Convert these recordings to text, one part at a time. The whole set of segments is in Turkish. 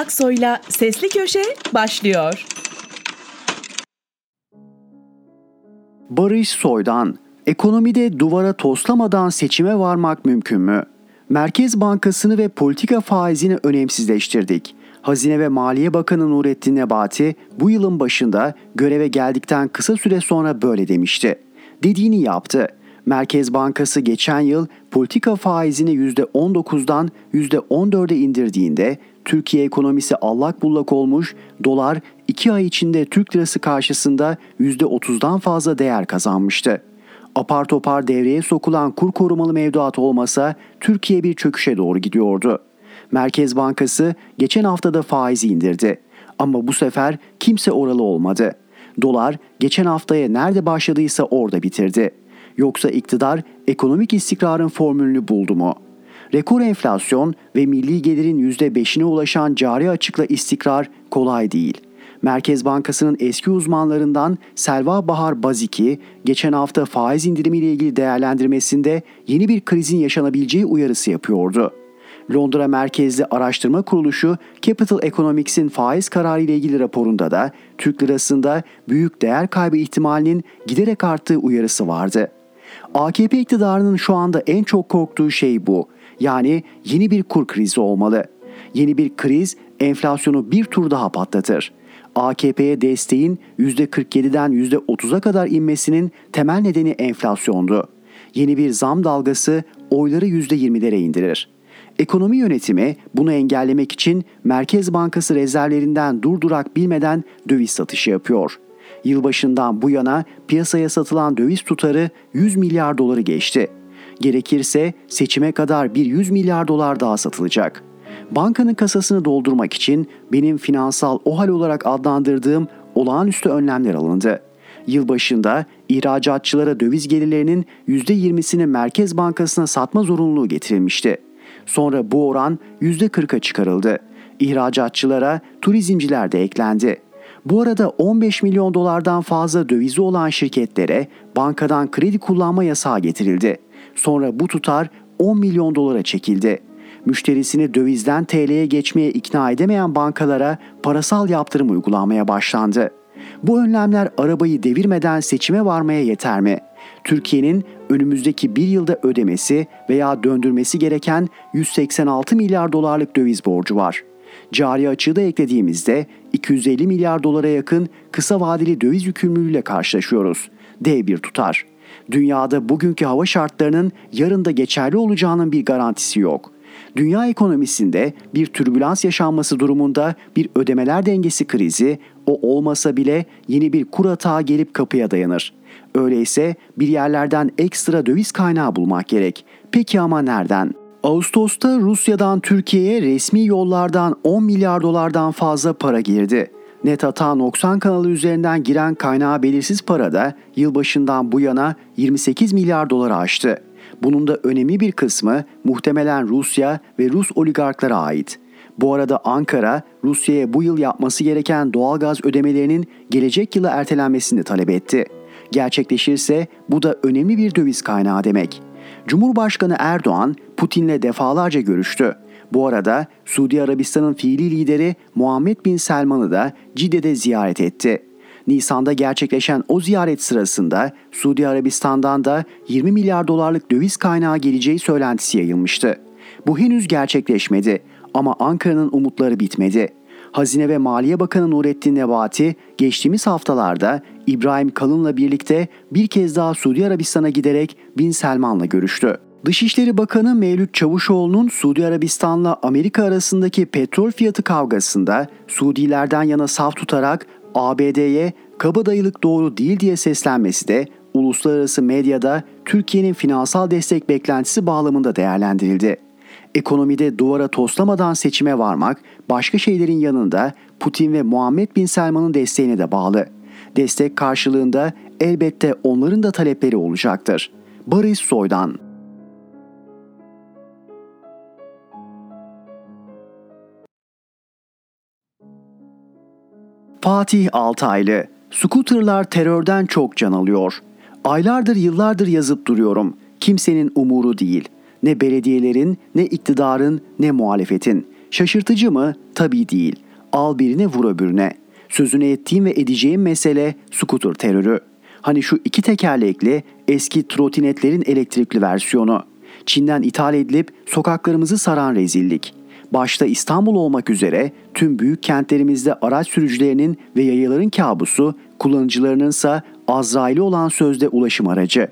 Aksoy'la Sesli Köşe başlıyor. Barış Soydan, ekonomide duvara toslamadan seçime varmak mümkün mü? Merkez Bankası'nı ve politika faizini önemsizleştirdik. Hazine ve Maliye Bakanı Nurettin Nebati bu yılın başında göreve geldikten kısa süre sonra böyle demişti. Dediğini yaptı. Merkez Bankası geçen yıl politika faizini %19'dan %14'e indirdiğinde Türkiye ekonomisi allak bullak olmuş, dolar 2 ay içinde Türk lirası karşısında %30'dan fazla değer kazanmıştı. Apar topar devreye sokulan kur korumalı mevduat olmasa Türkiye bir çöküşe doğru gidiyordu. Merkez Bankası geçen haftada faizi indirdi. Ama bu sefer kimse oralı olmadı. Dolar geçen haftaya nerede başladıysa orada bitirdi. Yoksa iktidar ekonomik istikrarın formülünü buldu mu? Rekor enflasyon ve milli gelirin %5'ine ulaşan cari açıkla istikrar kolay değil. Merkez Bankası'nın eski uzmanlarından Selva Bahar Baziki geçen hafta faiz indirimiyle ilgili değerlendirmesinde yeni bir krizin yaşanabileceği uyarısı yapıyordu. Londra merkezli araştırma kuruluşu Capital Economics'in faiz kararı ile ilgili raporunda da Türk lirasında büyük değer kaybı ihtimalinin giderek arttığı uyarısı vardı. AKP iktidarının şu anda en çok korktuğu şey bu. Yani yeni bir kur krizi olmalı. Yeni bir kriz enflasyonu bir tur daha patlatır. AKP'ye desteğin %47'den %30'a kadar inmesinin temel nedeni enflasyondu. Yeni bir zam dalgası oyları %20'lere indirir. Ekonomi yönetimi bunu engellemek için Merkez Bankası rezervlerinden durdurak bilmeden döviz satışı yapıyor. Yılbaşından bu yana piyasaya satılan döviz tutarı 100 milyar doları geçti. Gerekirse seçime kadar bir 100 milyar dolar daha satılacak. Bankanın kasasını doldurmak için benim finansal OHAL olarak adlandırdığım olağanüstü önlemler alındı. Yılbaşında ihracatçılara döviz gelirlerinin %20'sini Merkez Bankası'na satma zorunluluğu getirilmişti. Sonra bu oran %40'a çıkarıldı. İhracatçılara turizmciler de eklendi. Bu arada 15 milyon dolardan fazla dövizi olan şirketlere bankadan kredi kullanma yasağı getirildi. Sonra bu tutar 10 milyon dolara çekildi. Müşterisini dövizden TL'ye geçmeye ikna edemeyen bankalara parasal yaptırım uygulamaya başlandı. Bu önlemler arabayı devirmeden seçime varmaya yeter mi? Türkiye'nin önümüzdeki bir yılda ödemesi veya döndürmesi gereken 186 milyar dolarlık döviz borcu var. Cari açığı da eklediğimizde 250 milyar dolara yakın kısa vadeli döviz yükümlülüğüyle karşılaşıyoruz. D1 tutar. Dünyada bugünkü hava şartlarının yarın da geçerli olacağının bir garantisi yok. Dünya ekonomisinde bir türbülans yaşanması durumunda bir ödemeler dengesi krizi o olmasa bile yeni bir kur hata gelip kapıya dayanır. Öyleyse bir yerlerden ekstra döviz kaynağı bulmak gerek. Peki ama nereden? Ağustos'ta Rusya'dan Türkiye'ye resmi yollardan 10 milyar dolardan fazla para girdi. Net hata 90 kanalı üzerinden giren kaynağı belirsiz para da yılbaşından bu yana 28 milyar doları aştı. Bunun da önemli bir kısmı muhtemelen Rusya ve Rus oligarklara ait. Bu arada Ankara, Rusya'ya bu yıl yapması gereken doğalgaz ödemelerinin gelecek yıla ertelenmesini talep etti. Gerçekleşirse bu da önemli bir döviz kaynağı demek. Cumhurbaşkanı Erdoğan Putin'le defalarca görüştü. Bu arada Suudi Arabistan'ın fiili lideri Muhammed Bin Selman'ı da Cidde'de ziyaret etti. Nisan'da gerçekleşen o ziyaret sırasında Suudi Arabistan'dan da 20 milyar dolarlık döviz kaynağı geleceği söylentisi yayılmıştı. Bu henüz gerçekleşmedi ama Ankara'nın umutları bitmedi. Hazine ve Maliye Bakanı Nurettin Nebati geçtiğimiz haftalarda İbrahim Kalın'la birlikte bir kez daha Suudi Arabistan'a giderek Bin Selman'la görüştü. Dışişleri Bakanı Mevlüt Çavuşoğlu'nun Suudi Arabistan'la Amerika arasındaki petrol fiyatı kavgasında Suudilerden yana saf tutarak ABD'ye kabadayılık doğru değil diye seslenmesi de uluslararası medyada Türkiye'nin finansal destek beklentisi bağlamında değerlendirildi. Ekonomide duvara toslamadan seçime varmak başka şeylerin yanında Putin ve Muhammed Bin Selman'ın desteğine de bağlı. Destek karşılığında elbette onların da talepleri olacaktır. Barış Soydan Fatih Altaylı Scooterlar terörden çok can alıyor. Aylardır yıllardır yazıp duruyorum. Kimsenin umuru değil. Ne belediyelerin, ne iktidarın, ne muhalefetin. Şaşırtıcı mı? Tabii değil. Al birine vur öbürüne. Sözünü ettiğim ve edeceğim mesele skuter terörü. Hani şu iki tekerlekli eski trotinetlerin elektrikli versiyonu. Çin'den ithal edilip sokaklarımızı saran rezillik. Başta İstanbul olmak üzere tüm büyük kentlerimizde araç sürücülerinin ve yayaların kabusu, kullanıcılarının ise Azrail'i olan sözde ulaşım aracı.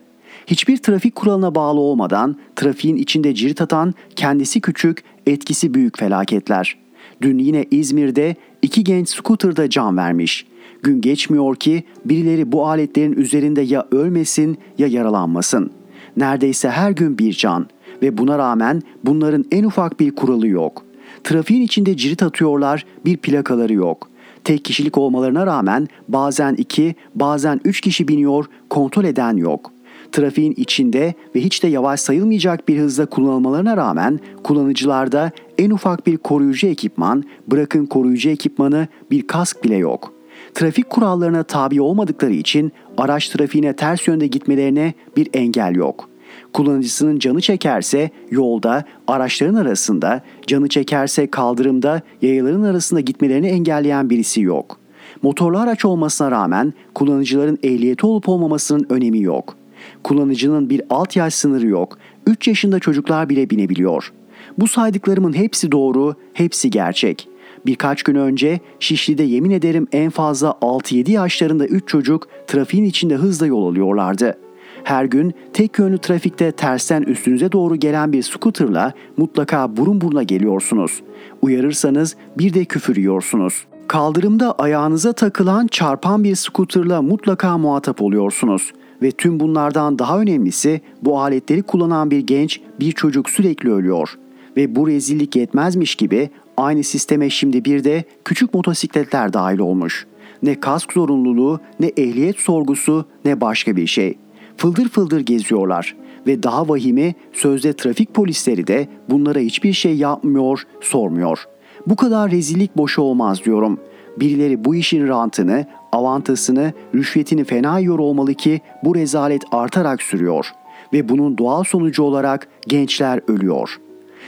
Hiçbir trafik kuralına bağlı olmadan trafiğin içinde cirit atan kendisi küçük, etkisi büyük felaketler. Dün yine İzmir'de iki genç scooter'da can vermiş. Gün geçmiyor ki birileri bu aletlerin üzerinde ya ölmesin ya yaralanmasın. Neredeyse her gün bir can ve buna rağmen bunların en ufak bir kuralı yok. Trafiğin içinde cirit atıyorlar, bir plakaları yok. Tek kişilik olmalarına rağmen bazen iki, bazen üç kişi biniyor, kontrol eden yok. Trafiğin içinde ve hiç de yavaş sayılmayacak bir hızda kullanılmalarına rağmen kullanıcılarda en ufak bir koruyucu ekipman, bırakın koruyucu ekipmanı bir kask bile yok. Trafik kurallarına tabi olmadıkları için araç trafiğine ters yönde gitmelerine bir engel yok. Kullanıcısının canı çekerse yolda, araçların arasında, canı çekerse kaldırımda, yayaların arasında gitmelerini engelleyen birisi yok. Motorlu araç olmasına rağmen kullanıcıların ehliyeti olup olmamasının önemi yok. Kullanıcının bir alt yaş sınırı yok. 3 yaşında çocuklar bile binebiliyor. Bu saydıklarımın hepsi doğru, hepsi gerçek. Birkaç gün önce Şişli'de yemin ederim en fazla 6-7 yaşlarında 3 çocuk trafiğin içinde hızla yol alıyorlardı. Her gün tek yönlü trafikte tersten üstünüze doğru gelen bir scooterla mutlaka burun buruna geliyorsunuz. Uyarırsanız bir de küfür yiyorsunuz. Kaldırımda ayağınıza takılan çarpan bir scooterla mutlaka muhatap oluyorsunuz. Ve tüm bunlardan daha önemlisi bu aletleri kullanan bir genç, bir çocuk sürekli ölüyor. Ve bu rezillik yetmezmiş gibi aynı sisteme şimdi bir de küçük motosikletler dahil olmuş. Ne kask zorunluluğu, ne ehliyet sorgusu, ne başka bir şey. Fıldır fıldır geziyorlar ve daha vahimi sözde trafik polisleri de bunlara hiçbir şey yapmıyor, sormuyor. Bu kadar rezillik boşu olmaz diyorum. Birileri bu işin rantını, avantasını, rüşvetini fena yiyor olmalı ki bu rezalet artarak sürüyor ve bunun doğal sonucu olarak gençler ölüyor.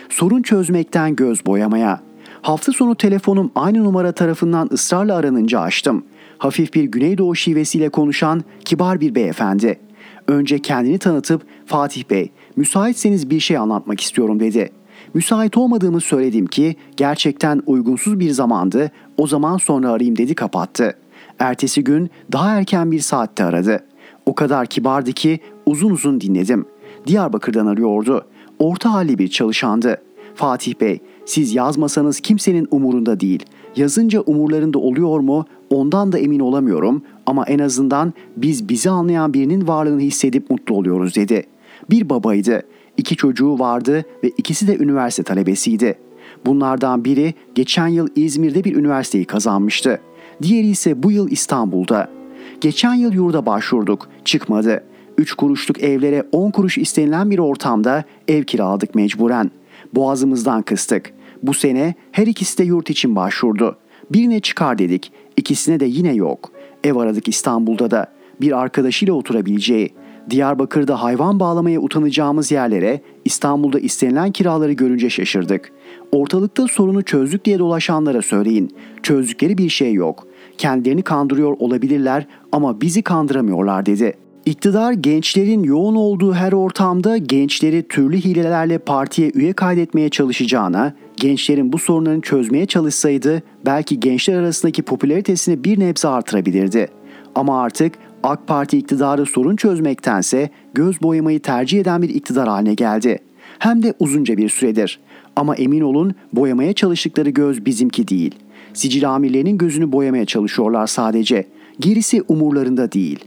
Sorun çözmekten göz boyamaya. Hafta sonu telefonum aynı numara tarafından ısrarla aranınca açtım. Hafif bir Güneydoğu şivesiyle konuşan kibar bir beyefendi. Önce kendini tanıtıp Fatih Bey, müsaitseniz bir şey anlatmak istiyorum dedi. Müsait olmadığımı söyledim ki gerçekten uygunsuz bir zamandı. O zaman sonra arayayım dedi kapattı. Ertesi gün daha erken bir saatte aradı. O kadar kibardı ki uzun uzun dinledim. Diyarbakır'dan arıyordu. Orta halli bir çalışandı. Fatih Bey, siz yazmasanız kimsenin umurunda değil. Yazınca umurlarında oluyor mu ondan da emin olamıyorum ama en azından biz bizi anlayan birinin varlığını hissedip mutlu oluyoruz dedi. Bir babaydı. İki çocuğu vardı ve ikisi de üniversite talebesiydi. Bunlardan biri geçen yıl İzmir'de bir üniversiteyi kazanmıştı. Diğeri ise bu yıl İstanbul'da. Geçen yıl yurda başvurduk. Çıkmadı. 3 kuruşluk evlere 10 kuruş istenilen bir ortamda ev kiraladık mecburen. Boğazımızdan kıstık. Bu sene her ikisi de yurt için başvurdu. Birine çıkar dedik. İkisine de yine yok. Ev aradık İstanbul'da da. Bir arkadaşıyla oturabileceği. Diyarbakır'da hayvan bağlamaya utanacağımız yerlere İstanbul'da istenilen kiraları görünce şaşırdık. Ortalıkta sorunu çözdük diye dolaşanlara söyleyin. Çözdükleri bir şey yok. Kendilerini kandırıyor olabilirler ama bizi kandıramıyorlar dedi. İktidar gençlerin yoğun olduğu her ortamda gençleri türlü hilelerle partiye üye kaydetmeye çalışacağına, gençlerin bu sorunlarını çözmeye çalışsaydı belki gençler arasındaki popülaritesini bir nebze artırabilirdi. Ama artık AK Parti iktidarı sorun çözmektense göz boyamayı tercih eden bir iktidar haline geldi. Hem de uzunca bir süredir. Ama emin olun boyamaya çalıştıkları göz bizimki değil. Sicil amirlerinin gözünü boyamaya çalışıyorlar sadece. Gerisi umurlarında değil.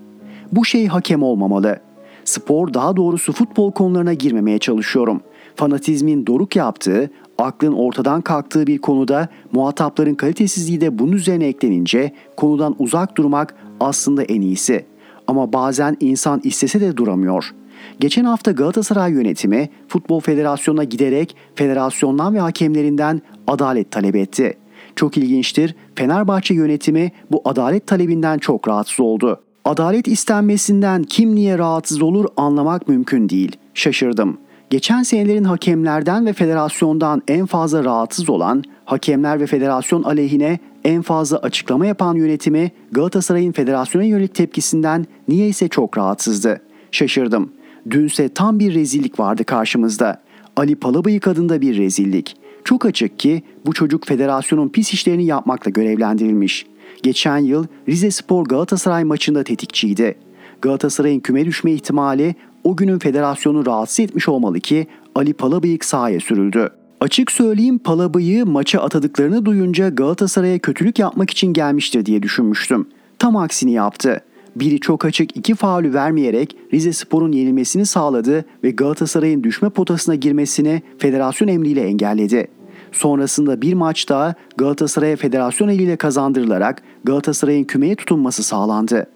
Bu şey hakem olmamalı. Spor daha doğrusu futbol konularına girmemeye çalışıyorum. Fanatizmin doruk yaptığı, aklın ortadan kalktığı bir konuda muhatapların kalitesizliği de bunun üzerine eklenince konudan uzak durmak aslında en iyisi. Ama bazen insan istese de duramıyor. Geçen hafta Galatasaray yönetimi Futbol Federasyonu'na giderek federasyondan ve hakemlerinden adalet talep etti. Çok ilginçtir. Fenerbahçe yönetimi bu adalet talebinden çok rahatsız oldu. Adalet istenmesinden kim niye rahatsız olur anlamak mümkün değil. Şaşırdım. Geçen senelerin hakemlerden ve federasyondan en fazla rahatsız olan Hakemler ve federasyon aleyhine en fazla açıklama yapan yönetimi Galatasaray'ın federasyona yönelik tepkisinden niyeyse çok rahatsızdı. Şaşırdım. Dünse tam bir rezillik vardı karşımızda. Ali Palabıyık adında bir rezillik. Çok açık ki bu çocuk federasyonun pis işlerini yapmakla görevlendirilmiş. Geçen yıl Rize Spor Galatasaray maçında tetikçiydi. Galatasaray'ın küme düşme ihtimali o günün federasyonu rahatsız etmiş olmalı ki Ali Palabıyık sahaya sürüldü. Açık söyleyeyim Palabıyık'ı maça atadıklarını duyunca Galatasaray'a kötülük yapmak için gelmiştir diye düşünmüştüm. Tam aksini yaptı. Biri çok açık iki faulü vermeyerek Rize Spor'un yenilmesini sağladı ve Galatasaray'ın düşme potasına girmesini federasyon emriyle engelledi. Sonrasında bir maç daha Galatasaray'a federasyon eliyle kazandırılarak Galatasaray'ın kümeye tutunması sağlandı.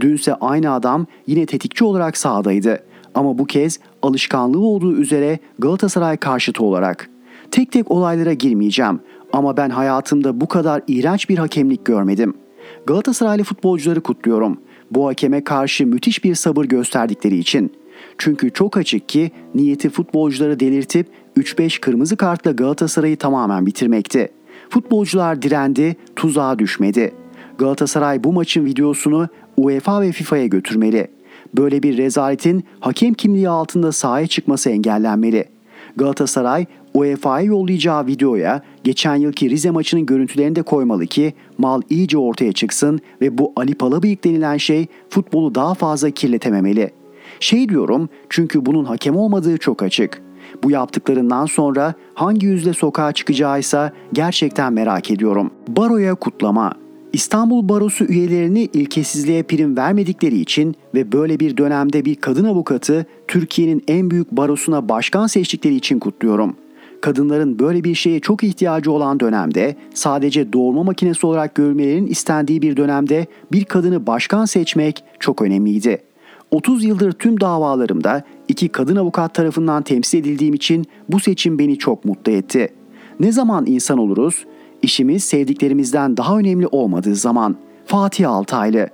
Dünse aynı adam yine tetikçi olarak sahadaydı ama bu kez alışkanlığı olduğu üzere Galatasaray karşıtı olarak. Tek tek olaylara girmeyeceğim ama ben hayatımda bu kadar iğrenç bir hakemlik görmedim. Galatasaraylı futbolcuları kutluyorum. Bu hakeme karşı müthiş bir sabır gösterdikleri için. Çünkü çok açık ki niyeti futbolcuları delirtip 3-5 kırmızı kartla Galatasaray'ı tamamen bitirmekti. Futbolcular direndi, tuzağa düşmedi. Galatasaray bu maçın videosunu UEFA ve FIFA'ya götürmeli. Böyle bir rezaletin hakem kimliği altında sahaya çıkması engellenmeli. Galatasaray UEFA'ya yollayacağı videoya geçen yılki Rize maçının görüntülerini de koymalı ki mal iyice ortaya çıksın ve bu Ali Palabıyık denilen şey futbolu daha fazla kirletememeli. Şey diyorum çünkü bunun hakem olmadığı çok açık. Bu yaptıklarından sonra hangi yüzle sokağa çıkacağıysa gerçekten merak ediyorum. Baroya kutlama. İstanbul Barosu üyelerini ilkesizliğe prim vermedikleri için ve böyle bir dönemde bir kadın avukatı Türkiye'nin en büyük barosuna başkan seçtikleri için kutluyorum. Kadınların böyle bir şeye çok ihtiyacı olan dönemde, sadece doğurma makinesi olarak görülmelerinin istendiği bir dönemde bir kadını başkan seçmek çok önemliydi. 30 yıldır tüm davalarımda iki kadın avukat tarafından temsil edildiğim için bu seçim beni çok mutlu etti. Ne zaman insan oluruz? İşimiz sevdiklerimizden daha önemli olmadığı zaman. Fatih Altaylı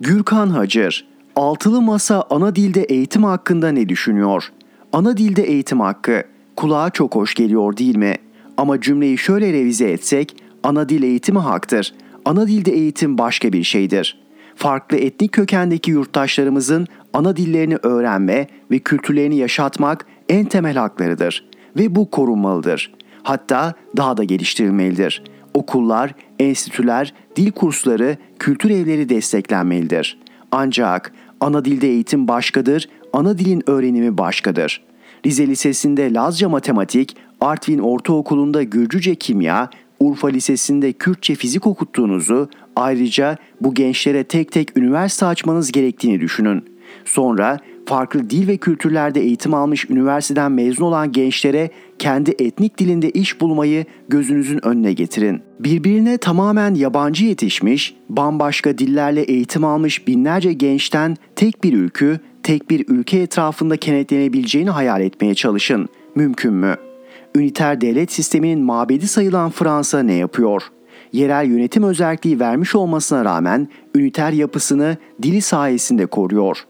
Gürkan Hacır Altılı Masa ana dilde eğitim hakkında ne düşünüyor? Ana dilde eğitim hakkı kulağa çok hoş geliyor değil mi? Ama cümleyi şöyle revize etsek ana dil eğitimi haktır. Ana dilde eğitim başka bir şeydir. Farklı etnik kökendeki yurttaşlarımızın ana dillerini öğrenme ve kültürlerini yaşatmak en temel haklarıdır ve bu korunmalıdır. Hatta daha da geliştirilmelidir. Okullar, enstitüler, dil kursları, kültür evleri desteklenmelidir. Ancak ana dilde eğitim başkadır, ana dilin öğrenimi başkadır. Rize Lisesi'nde Lazca Matematik, Artvin Ortaokulu'nda Gürcüce Kimya, Urfa Lisesi'nde Kürtçe fizik okuttuğunuzu, ayrıca bu gençlere tek tek üniversite açmanız gerektiğini düşünün. Sonra farklı dil ve kültürlerde eğitim almış üniversiteden mezun olan gençlere kendi etnik dilinde iş bulmayı gözünüzün önüne getirin. Birbirine tamamen yabancı yetişmiş, bambaşka dillerle eğitim almış binlerce gençten tek bir ülkü, tek bir ülke etrafında kenetlenebileceğini hayal etmeye çalışın. Mümkün mü? Üniter devlet sisteminin mabedi sayılan Fransa ne yapıyor? Yerel yönetim özelliği vermiş olmasına rağmen üniter yapısını dili sayesinde koruyor.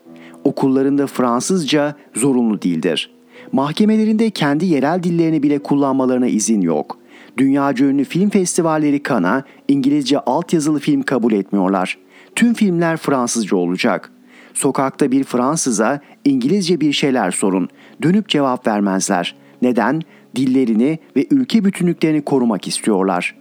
Okullarında Fransızca zorunlu değildir. Mahkemelerinde kendi yerel dillerini bile kullanmalarına izin yok. Dünyaca ünlü film festivalleri Kana İngilizce altyazılı film kabul etmiyorlar. Tüm filmler Fransızca olacak. Sokakta bir Fransıza İngilizce bir şeyler sorun. Dönüp cevap vermezler. Neden? Dillerini ve ülke bütünlüklerini korumak istiyorlar.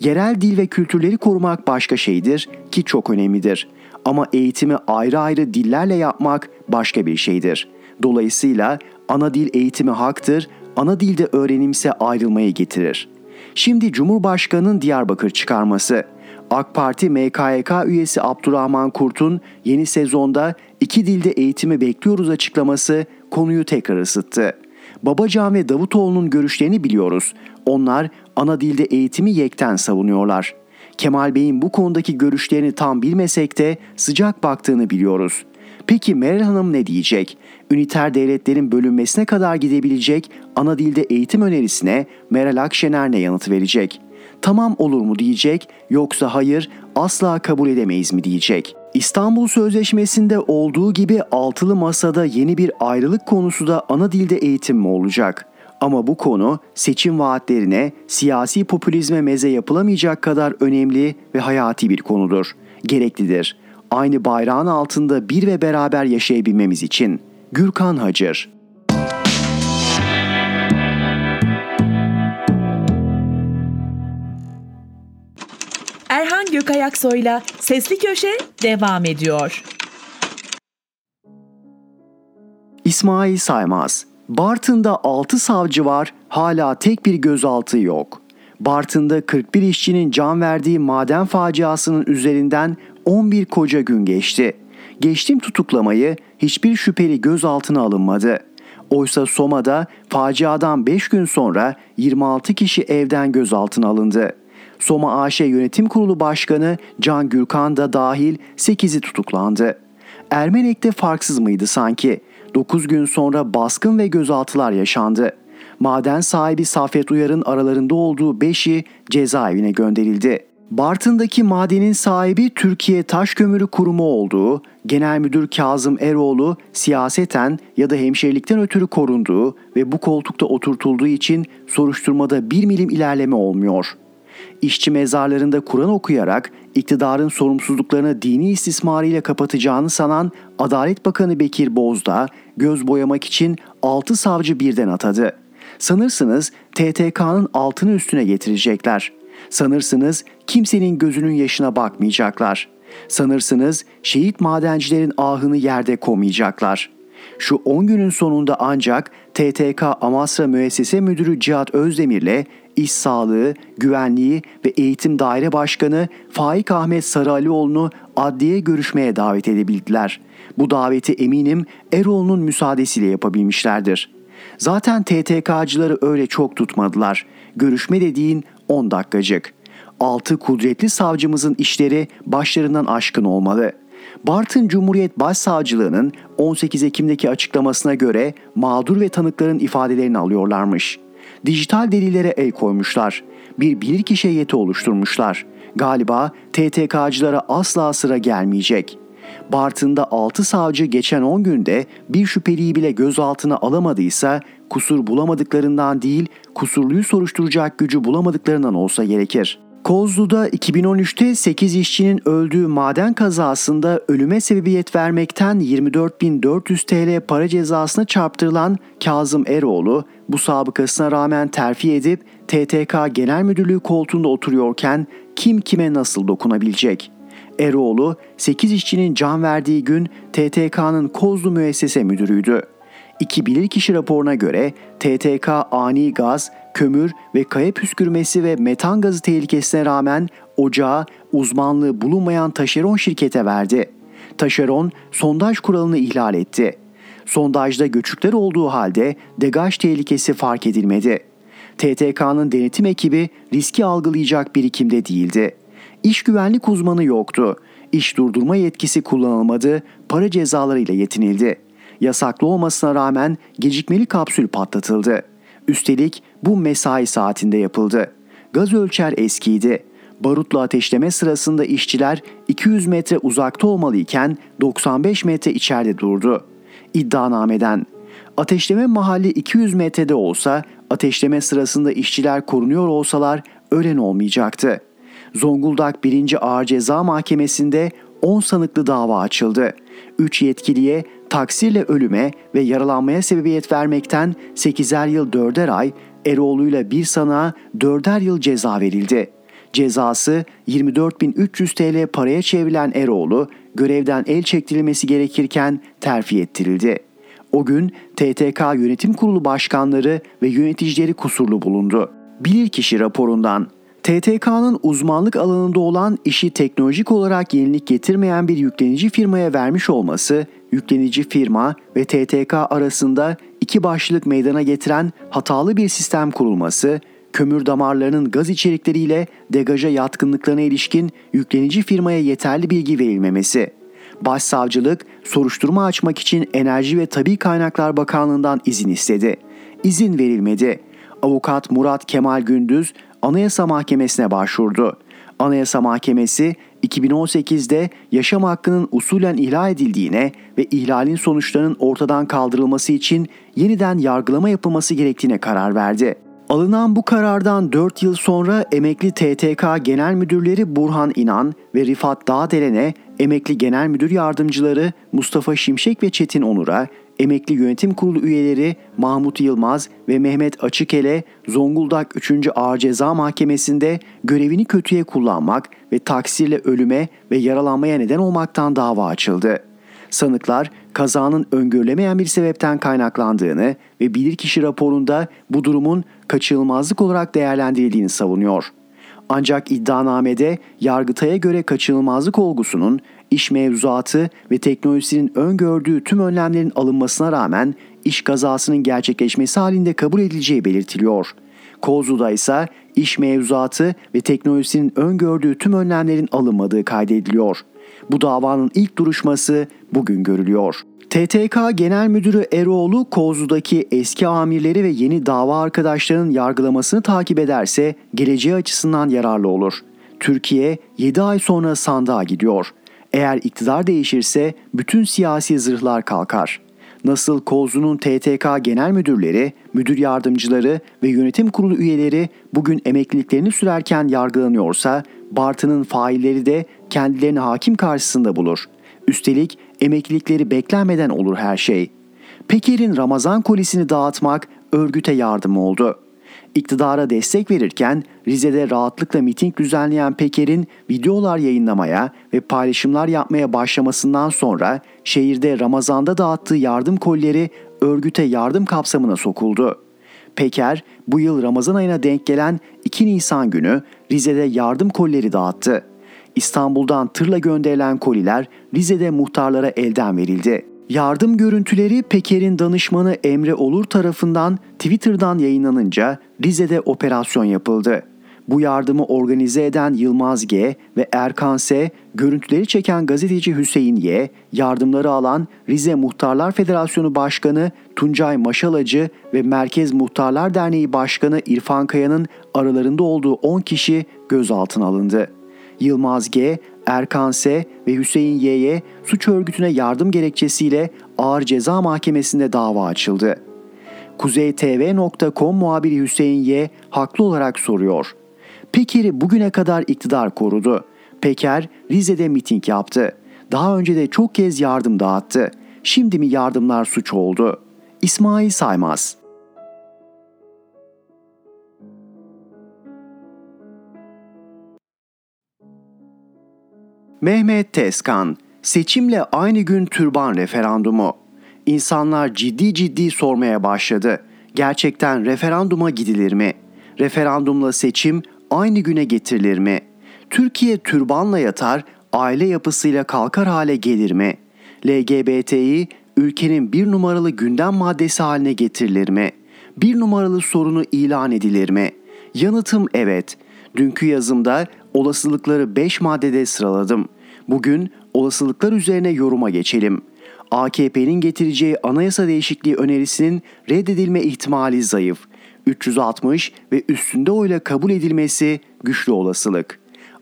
Yerel dil ve kültürleri korumak başka şeydir ki çok önemlidir. Ama eğitimi ayrı ayrı dillerle yapmak başka bir şeydir. Dolayısıyla ana dil eğitimi haktır, ana dilde öğrenimse ayrılmayı getirir. Şimdi Cumhurbaşkanı'nın Diyarbakır çıkarması. AK Parti MKYK üyesi Abdurrahman Kurt'un yeni sezonda iki dilde eğitimi bekliyoruz açıklaması konuyu tekrar ısıttı. Babacan ve Davutoğlu'nun görüşlerini biliyoruz. Onlar ana dilde eğitimi yekten savunuyorlar. Kemal Bey'in bu konudaki görüşlerini tam bilmesek de sıcak baktığını biliyoruz. Peki Meral Hanım ne diyecek? Üniter devletlerin bölünmesine kadar gidebilecek ana dilde eğitim önerisine Meral Akşener ne yanıt verecek? Tamam olur mu diyecek yoksa hayır asla kabul edemeyiz mi diyecek? İstanbul Sözleşmesi'nde olduğu gibi altılı masada yeni bir ayrılık konusu da ana dilde eğitim mi olacak? Ama bu konu seçim vaatlerine, siyasi popülizme meze yapılamayacak kadar önemli ve hayati bir konudur. Gereklidir. Aynı bayrağın altında bir ve beraber yaşayabilmemiz için. Gürkan Hacır Erhan Gökayaksoy'la Sesli Köşe devam ediyor. İsmail Saymaz Bartın'da 6 savcı var, hala tek bir gözaltı yok. Bartın'da 41 işçinin can verdiği maden faciasının üzerinden 11 koca gün geçti. Geçtim tutuklamayı hiçbir şüpheli gözaltına alınmadı. Oysa Soma'da faciadan 5 gün sonra 26 kişi evden gözaltına alındı. Soma AŞ Yönetim Kurulu Başkanı Can Gürkan da dahil 8'i tutuklandı. Ermenek'te farksız mıydı sanki? 9 gün sonra baskın ve gözaltılar yaşandı. Maden sahibi Safet Uyar'ın aralarında olduğu 5'i cezaevine gönderildi. Bartın'daki madenin sahibi Türkiye Taş Kömürü Kurumu olduğu, Genel Müdür Kazım Eroğlu siyaseten ya da hemşerilikten ötürü korunduğu ve bu koltukta oturtulduğu için soruşturmada bir milim ilerleme olmuyor. İşçi mezarlarında Kur'an okuyarak iktidarın sorumsuzluklarını dini istismarıyla kapatacağını sanan Adalet Bakanı Bekir Bozdağ göz boyamak için 6 savcı birden atadı. Sanırsınız TTK'nın altını üstüne getirecekler. Sanırsınız kimsenin gözünün yaşına bakmayacaklar. Sanırsınız şehit madencilerin ahını yerde komayacaklar. Şu 10 günün sonunda ancak TTK Amasra Müessese Müdürü Cihat Özdemir'le İş Sağlığı, Güvenliği ve Eğitim Daire Başkanı Faik Ahmet Sarıalioğlu'nu adliye görüşmeye davet edebildiler. Bu daveti eminim Eroğlu'nun müsaadesiyle yapabilmişlerdir. Zaten TTK'cıları öyle çok tutmadılar. Görüşme dediğin 10 dakikacık. Altı kudretli savcımızın işleri başlarından aşkın olmalı.'' Bartın Cumhuriyet Başsavcılığı'nın 18 Ekim'deki açıklamasına göre mağdur ve tanıkların ifadelerini alıyorlarmış. Dijital delillere el koymuşlar. Bir bilirkişi heyeti oluşturmuşlar. Galiba TTK'cılara asla sıra gelmeyecek. Bartın'da 6 savcı geçen 10 günde bir şüpheliyi bile gözaltına alamadıysa kusur bulamadıklarından değil, kusurluyu soruşturacak gücü bulamadıklarından olsa gerekir.'' Kozlu'da 2013'te 8 işçinin öldüğü maden kazasında ölüme sebebiyet vermekten 24.400 TL para cezasına çarptırılan Kazım Eroğlu bu sabıkasına rağmen terfi edip TTK Genel Müdürlüğü koltuğunda oturuyorken kim kime nasıl dokunabilecek? Eroğlu 8 işçinin can verdiği gün TTK'nın Kozlu Müessese Müdürüydü. İki bilirkişi raporuna göre TTK ani gaz, kömür ve kaya püskürmesi ve metan gazı tehlikesine rağmen ocağı uzmanlığı bulunmayan taşeron şirkete verdi. Taşeron sondaj kuralını ihlal etti. Sondajda göçükler olduğu halde degaj tehlikesi fark edilmedi. TTK'nın denetim ekibi riski algılayacak birikimde değildi. İş güvenlik uzmanı yoktu. İş durdurma yetkisi kullanılmadı, para cezalarıyla yetinildi. Yasaklı olmasına rağmen gecikmeli kapsül patlatıldı. Üstelik bu mesai saatinde yapıldı. Gaz ölçer eskiydi. Barutla ateşleme sırasında işçiler 200 metre uzakta olmalıyken 95 metre içeride durdu. İddianameden ateşleme mahalli 200 metrede olsa ateşleme sırasında işçiler korunuyor olsalar ölen olmayacaktı. Zonguldak 1. Ağır Ceza Mahkemesi'nde 10 sanıklı dava açıldı. 3 yetkiliye taksirle ölüme ve yaralanmaya sebebiyet vermekten 8'er yıl 4'er ay, Eroğlu'yla bir sana 4'er yıl ceza verildi. Cezası 24.300 TL paraya çevrilen Eroğlu görevden el çektirilmesi gerekirken terfi ettirildi. O gün TTK Yönetim Kurulu başkanları ve yöneticileri kusurlu bulundu. Bilirkişi raporundan TTK'nın uzmanlık alanında olan işi teknolojik olarak yenilik getirmeyen bir yüklenici firmaya vermiş olması, yüklenici firma ve TTK arasında iki başlılık meydana getiren hatalı bir sistem kurulması, kömür damarlarının gaz içerikleriyle degaja yatkınlıklarına ilişkin yüklenici firmaya yeterli bilgi verilmemesi. Başsavcılık soruşturma açmak için Enerji ve Tabi Kaynaklar Bakanlığı'ndan izin istedi. İzin verilmedi. Avukat Murat Kemal Gündüz Anayasa Mahkemesi'ne başvurdu. Anayasa Mahkemesi 2018'de yaşam hakkının usulen ihlal edildiğine ve ihlalin sonuçlarının ortadan kaldırılması için yeniden yargılama yapılması gerektiğine karar verdi. Alınan bu karardan 4 yıl sonra emekli TTK Genel Müdürleri Burhan İnan ve Rifat Dağdelen'e emekli genel müdür yardımcıları Mustafa Şimşek ve Çetin Onur'a emekli yönetim kurulu üyeleri Mahmut Yılmaz ve Mehmet Açıkele Zonguldak 3. Ağır Ceza Mahkemesi'nde görevini kötüye kullanmak ve taksirle ölüme ve yaralanmaya neden olmaktan dava açıldı. Sanıklar kazanın öngörülemeyen bir sebepten kaynaklandığını ve bilirkişi raporunda bu durumun kaçınılmazlık olarak değerlendirildiğini savunuyor. Ancak iddianamede Yargıtay'a göre kaçınılmazlık olgusunun iş mevzuatı ve teknolojisinin öngördüğü tüm önlemlerin alınmasına rağmen iş kazasının gerçekleşmesi halinde kabul edileceği belirtiliyor. Kozlu'da ise iş mevzuatı ve teknolojisinin öngördüğü tüm önlemlerin alınmadığı kaydediliyor. Bu davanın ilk duruşması bugün görülüyor. TTK Genel Müdürü Eroğlu Kozlu'daki eski amirleri ve yeni dava arkadaşlarının yargılamasını takip ederse geleceği açısından yararlı olur. Türkiye 7 ay sonra sandığa gidiyor. Eğer iktidar değişirse bütün siyasi zırhlar kalkar. Nasıl Kozlu'nun TTK genel müdürleri, müdür yardımcıları ve yönetim kurulu üyeleri bugün emekliliklerini sürerken yargılanıyorsa, Bartın'ın failleri de kendilerini hakim karşısında bulur. Üstelik emeklilikleri beklenmeden olur her şey. Peker'in Ramazan kolisini dağıtmak örgüte yardım oldu. İktidara destek verirken Rize'de rahatlıkla miting düzenleyen Peker'in videolar yayınlamaya ve paylaşımlar yapmaya başlamasından sonra şehirde Ramazan'da dağıttığı yardım kolleri örgüte yardım kapsamına sokuldu. Peker bu yıl Ramazan ayına denk gelen 2 Nisan günü Rize'de yardım kolleri dağıttı. İstanbul'dan tırla gönderilen koliler Rize'de muhtarlara elden verildi. Yardım görüntüleri Peker'in danışmanı Emre Olur tarafından Twitter'dan yayınlanınca Rize'de operasyon yapıldı. Bu yardımı organize eden Yılmaz G ve Erkan S, görüntüleri çeken gazeteci Hüseyin Y, yardımları alan Rize Muhtarlar Federasyonu Başkanı Tuncay Maşalacı ve Merkez Muhtarlar Derneği Başkanı İrfan Kaya'nın aralarında olduğu 10 kişi gözaltına alındı. Yılmaz G, Erkan S ve Hüseyin Y'ye suç örgütüne yardım gerekçesiyle Ağır Ceza Mahkemesi'nde dava açıldı. KuzeyTV.com muhabiri Hüseyin Y haklı olarak soruyor. Peker'i bugüne kadar iktidar korudu. Peker Rize'de miting yaptı. Daha önce de çok kez yardım dağıttı. Şimdi mi yardımlar suç oldu? İsmail Saymaz Mehmet Tezkan, seçimle aynı gün türban referandumu. İnsanlar ciddi ciddi sormaya başladı. Gerçekten referanduma gidilir mi? Referandumla seçim aynı güne getirilir mi? Türkiye türbanla yatar, aile yapısıyla kalkar hale gelir mi? LGBT'yi ülkenin bir numaralı gündem maddesi haline getirilir mi? Bir numaralı sorunu ilan edilir mi? Yanıtım evet. Dünkü yazımda olasılıkları 5 maddede sıraladım. Bugün olasılıklar üzerine yoruma geçelim. AKP'nin getireceği anayasa değişikliği önerisinin reddedilme ihtimali zayıf. 360 ve üstünde oyla kabul edilmesi güçlü olasılık.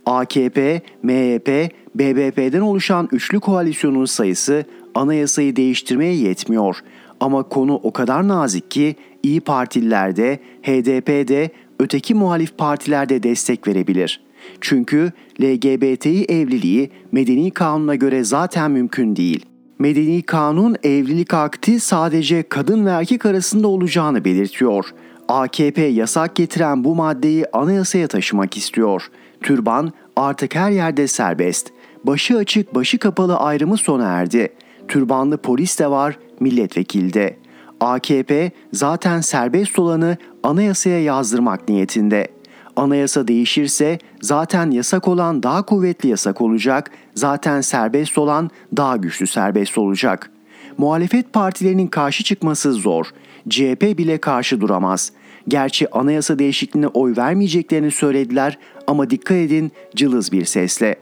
AKP, MHP, BBP'den oluşan üçlü koalisyonun sayısı anayasayı değiştirmeye yetmiyor. Ama konu o kadar nazik ki İyi Partililer de, HDP de, öteki muhalif partilerde destek verebilir. Çünkü LGBTİ evliliği medeni kanuna göre zaten mümkün değil. Medeni kanun evlilik akti sadece kadın ve erkek arasında olacağını belirtiyor. AKP yasak getiren bu maddeyi anayasaya taşımak istiyor. Türban artık her yerde serbest. Başı açık, başı kapalı ayrımı sona erdi. Türbanlı polis de var, milletvekili de. AKP zaten serbest olanı anayasaya yazdırmak niyetinde. Anayasa değişirse zaten yasak olan daha kuvvetli yasak olacak, zaten serbest olan daha güçlü serbest olacak. Muhalefet partilerinin karşı çıkması zor. CHP bile karşı duramaz. Gerçi anayasa değişikliğine oy vermeyeceklerini söylediler ama dikkat edin cılız bir sesle.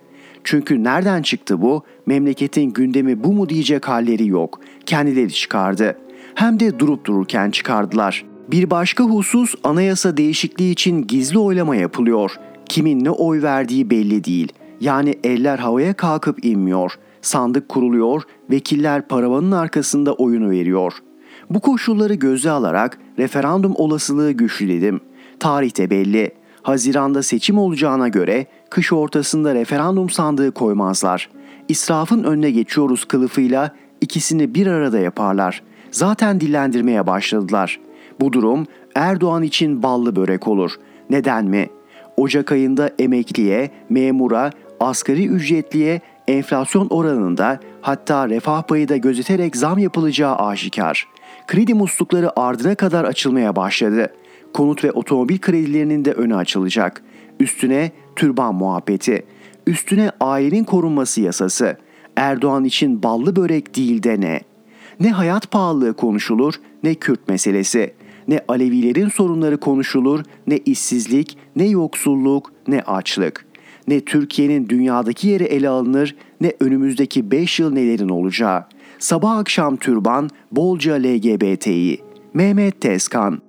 Çünkü nereden çıktı bu? Memleketin gündemi bu mu diyecek halleri yok. Kendileri çıkardı. Hem de durup dururken çıkardılar. Bir başka husus anayasa değişikliği için gizli oylama yapılıyor. Kimin ne oy verdiği belli değil. Yani eller havaya kalkıp inmiyor. Sandık kuruluyor, vekiller paravanın arkasında oyunu veriyor. Bu koşulları göze alarak referandum olasılığı güçlü dedim. Tarihte belli. Haziranda seçim olacağına göre kış ortasında referandum sandığı koymazlar. İsrafın önüne geçiyoruz kılıfıyla ikisini bir arada yaparlar. Zaten dillendirmeye başladılar. Bu durum Erdoğan için ballı börek olur. Neden mi? Ocak ayında emekliye, memura, asgari ücretliye enflasyon oranında hatta refah payı da gözeterek zam yapılacağı aşikar. Kredi muslukları ardına kadar açılmaya başladı. Konut ve otomobil kredilerinin de önü açılacak. Üstüne türban muhabbeti. Üstüne ailenin korunması yasası. Erdoğan için ballı börek değil de ne? Ne hayat pahalılığı konuşulur ne Kürt meselesi. Ne Alevilerin sorunları konuşulur, ne işsizlik, ne yoksulluk, ne açlık. Ne Türkiye'nin dünyadaki yeri ele alınır, ne önümüzdeki 5 yıl nelerin olacağı. Sabah akşam türban, bolca LGBT'yi. Mehmet Tezkan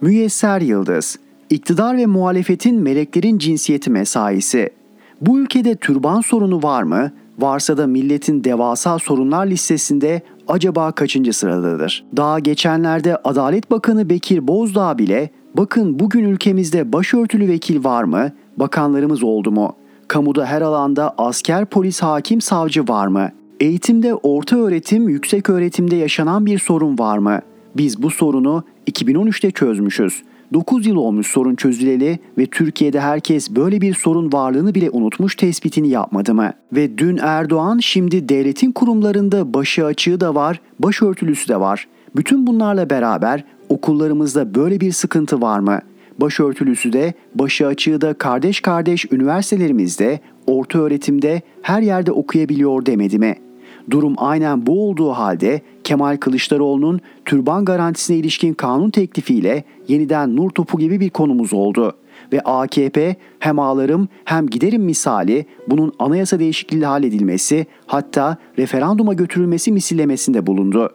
Müyesser Yıldız İktidar ve muhalefetin meleklerin cinsiyeti mesaisi. Bu ülkede türban sorunu var mı? Varsa da milletin devasa sorunlar listesinde acaba kaçıncı sıradadır? Daha geçenlerde Adalet Bakanı Bekir Bozdağ bile bakın bugün ülkemizde başörtülü vekil var mı? Bakanlarımız oldu mu? Kamuda her alanda asker, polis, hakim, savcı var mı? Eğitimde orta öğretim, yüksek öğretimde yaşanan bir sorun var mı? Biz bu sorunu 2013'te çözmüşüz. 9 yıl olmuş sorun çözüleli ve Türkiye'de herkes böyle bir sorun varlığını bile unutmuş tespitini yapmadı mı? Ve dün Erdoğan şimdi devletin kurumlarında başı açığı da var, başörtülüsü de var. Bütün bunlarla beraber okullarımızda böyle bir sıkıntı var mı? Başörtülüsü de, başı açığı da kardeş kardeş üniversitelerimizde, orta öğretimde her yerde okuyabiliyor demedi mi?'' Durum aynen bu olduğu halde Kemal Kılıçdaroğlu'nun türban garantisine ilişkin kanun teklifiyle yeniden nur topu gibi bir konumuz oldu. Ve AKP hem ağlarım hem giderim misali bunun anayasa değişikliği halledilmesi hatta referanduma götürülmesi misillemesinde bulundu.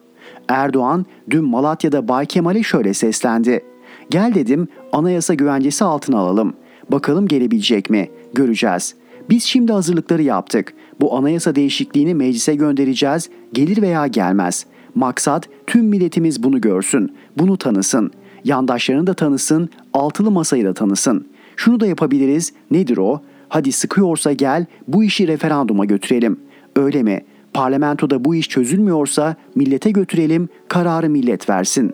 Erdoğan dün Malatya'da Bay Kemal'e şöyle seslendi. Gel dedim anayasa güvencesi altına alalım. Bakalım gelebilecek mi? Göreceğiz. Biz şimdi hazırlıkları yaptık. Bu anayasa değişikliğini meclise göndereceğiz. Gelir veya gelmez. Maksat tüm milletimiz bunu görsün, bunu tanısın. Yandaşlarını da tanısın, altılı masayı da tanısın. Şunu da yapabiliriz. Nedir o? Hadi sıkıyorsa gel bu işi referanduma götürelim. Öyle mi? Parlamentoda bu iş çözülmüyorsa millete götürelim, kararı millet versin.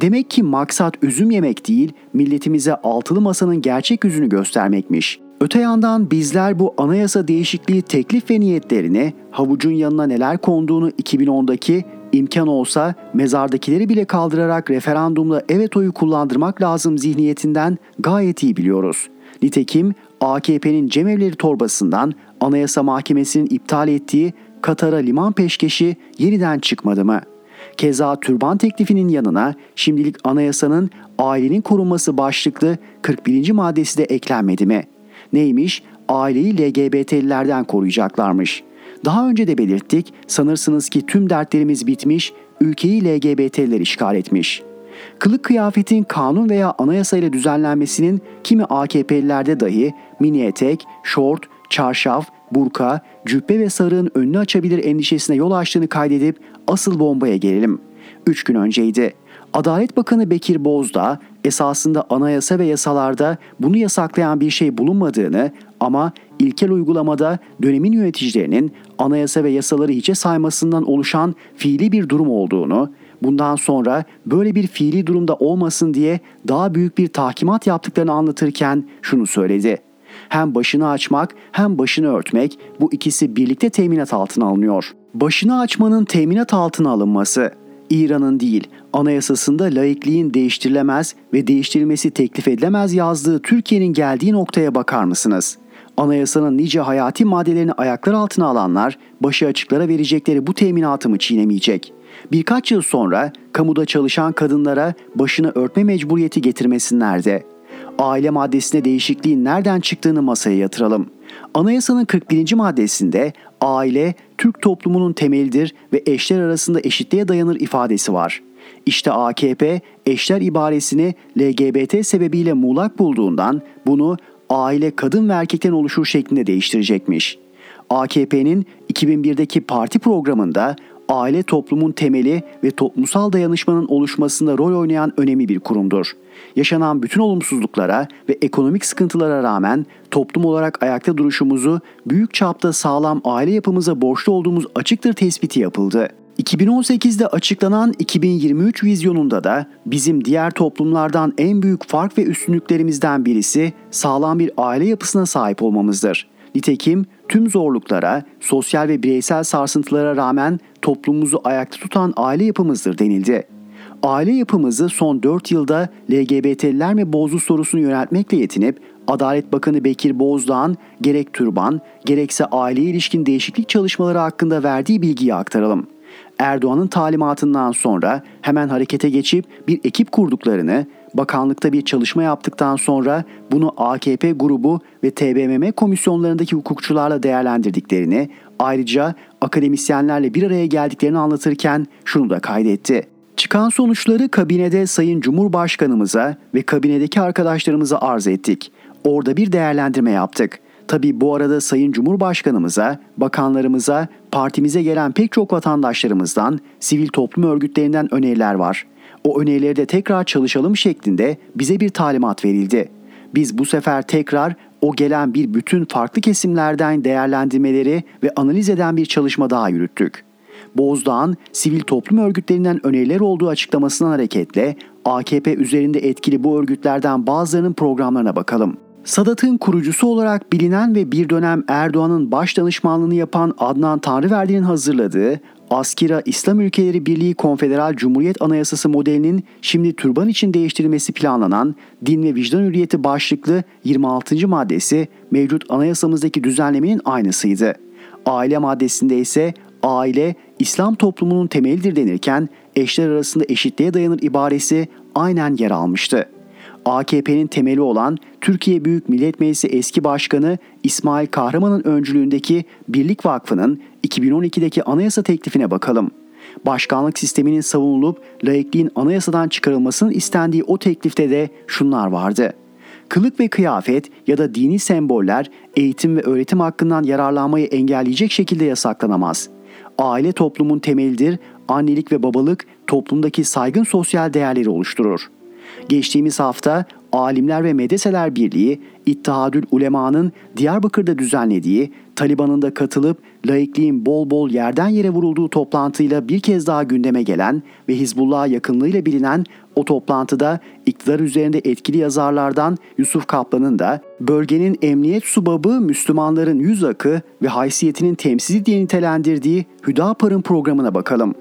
Demek ki maksat üzüm yemek değil, milletimize altılı masanın gerçek yüzünü göstermekmiş. Öte yandan bizler bu anayasa değişikliği teklif ve niyetlerini havucun yanına neler konduğunu 2010'daki imkan olsa mezardakileri bile kaldırarak referandumla evet oyu kullandırmak lazım zihniyetinden gayet iyi biliyoruz. Nitekim AKP'nin cemevleri torbasından Anayasa Mahkemesi'nin iptal ettiği Katar'a liman peşkeşi yeniden çıkmadı mı? Keza türban teklifinin yanına şimdilik anayasanın ailenin korunması başlıklı 41. maddesi de eklenmedi mi?'' Neymiş? Aileyi LGBT'lilerden koruyacaklarmış. Daha önce de belirttik, sanırsınız ki tüm dertlerimiz bitmiş, ülkeyi LGBT'liler işgal etmiş. Kılık kıyafetin kanun veya anayasa ile düzenlenmesinin kimi AKP'lilerde dahi mini etek, şort, çarşaf, burka, cübbe ve sarığın önünü açabilir endişesine yol açtığını kaydedip asıl bombaya gelelim. Üç gün önceydi. Adalet Bakanı Bekir Bozdağ esasında anayasa ve yasalarda bunu yasaklayan bir şey bulunmadığını ama ilkel uygulamada dönemin yöneticilerinin anayasa ve yasaları hiçe saymasından oluşan fiili bir durum olduğunu, bundan sonra böyle bir fiili durumda olmasın diye daha büyük bir tahkimat yaptıklarını anlatırken şunu söyledi. Hem başını açmak hem başını örtmek bu ikisi birlikte teminat altına alınıyor. Başını açmanın teminat altına alınması İran'ın değil, anayasasında laikliğin değiştirilemez ve değiştirilmesi teklif edilemez yazdığı Türkiye'nin geldiği noktaya bakar mısınız? Anayasanın nice hayati maddelerini ayaklar altına alanlar başı açıklara verecekleri bu teminatı mı çiğnemeyecek? Birkaç yıl sonra kamuda çalışan kadınlara başını örtme mecburiyeti getirmesinler de. Aile maddesine değişikliğin nereden çıktığını masaya yatıralım. Anayasanın 41. maddesinde aile Türk toplumunun temelidir ve eşler arasında eşitliğe dayanır ifadesi var. İşte AKP eşler ibaresini LGBT sebebiyle muğlak bulduğundan bunu aile kadın ve erkekten oluşur şeklinde değiştirecekmiş. AKP'nin 2001'deki parti programında aile toplumun temeli ve toplumsal dayanışmanın oluşmasında rol oynayan önemli bir kurumdur. Yaşanan bütün olumsuzluklara ve ekonomik sıkıntılara rağmen toplum olarak ayakta duruşumuzu büyük çapta sağlam aile yapımıza borçlu olduğumuz açıktır tespiti yapıldı. 2018'de açıklanan 2023 vizyonunda da bizim diğer toplumlardan en büyük fark ve üstünlüklerimizden birisi sağlam bir aile yapısına sahip olmamızdır. Nitekim tüm zorluklara, sosyal ve bireysel sarsıntılara rağmen toplumumuzu ayakta tutan aile yapımızdır denildi. Aile yapımızı son 4 yılda LGBT'liler mi bozdu sorusunu yöneltmekle yetinip Adalet Bakanı Bekir Bozdağ'ın gerek türban gerekse aileye ilişkin değişiklik çalışmaları hakkında verdiği bilgiyi aktaralım. Erdoğan'ın talimatından sonra hemen harekete geçip bir ekip kurduklarını, bakanlıkta bir çalışma yaptıktan sonra bunu AKP grubu ve TBMM komisyonlarındaki hukukçularla değerlendirdiklerini, ayrıca akademisyenlerle bir araya geldiklerini anlatırken şunu da kaydetti. Çıkan sonuçları kabinede Sayın Cumhurbaşkanımıza ve kabinedeki arkadaşlarımıza arz ettik. Orada bir değerlendirme yaptık. Tabi bu arada Sayın Cumhurbaşkanımıza, bakanlarımıza, partimize gelen pek çok vatandaşlarımızdan, sivil toplum örgütlerinden öneriler var. O önerileri de tekrar çalışalım şeklinde bize bir talimat verildi. Biz bu sefer tekrar o gelen bir bütün farklı kesimlerden değerlendirmeleri ve analiz eden bir çalışma daha yürüttük. Bozdağ'ın sivil toplum örgütlerinden öneriler olduğu açıklamasından hareketle AKP üzerinde etkili bu örgütlerden bazılarının programlarına bakalım. Sadat'ın kurucusu olarak bilinen ve bir dönem Erdoğan'ın baş danışmanlığını yapan Adnan Tanrıverdi'nin hazırladığı Askira İslam Ülkeleri Birliği Konfederal Cumhuriyet Anayasası modelinin şimdi türban için değiştirilmesi planlanan Din ve Vicdan Hürriyeti başlıklı 26. maddesi mevcut anayasamızdaki düzenlemenin aynısıydı. Aile maddesinde ise aile İslam toplumunun temelidir denirken eşler arasında eşitliğe dayanır ibaresi aynen yer almıştı. AKP'nin temeli olan Türkiye Büyük Millet Meclisi eski başkanı İsmail Kahraman'ın öncülüğündeki Birlik Vakfı'nın 2012'deki anayasa teklifine bakalım. Başkanlık sisteminin savunulup laikliğin anayasadan çıkarılmasının istendiği o teklifte de şunlar vardı. Kılık ve kıyafet ya da dini semboller eğitim ve öğretim hakkından yararlanmayı engelleyecek şekilde yasaklanamaz. Aile toplumun temelidir, annelik ve babalık toplumdaki saygın sosyal değerleri oluşturur. Geçtiğimiz hafta Alimler ve Medreseler Birliği, İttihadül Ulema'nın Diyarbakır'da düzenlediği, Taliban'ın da katılıp laikliğin bol bol yerden yere vurulduğu toplantıyla bir kez daha gündeme gelen ve Hizbullah'a yakınlığıyla bilinen o toplantıda iktidar üzerinde etkili yazarlardan Yusuf Kaplan'ın da bölgenin emniyet subabı Müslümanların yüz akı ve haysiyetinin temsili diye nitelendirdiği Hüdapar'ın programına bakalım.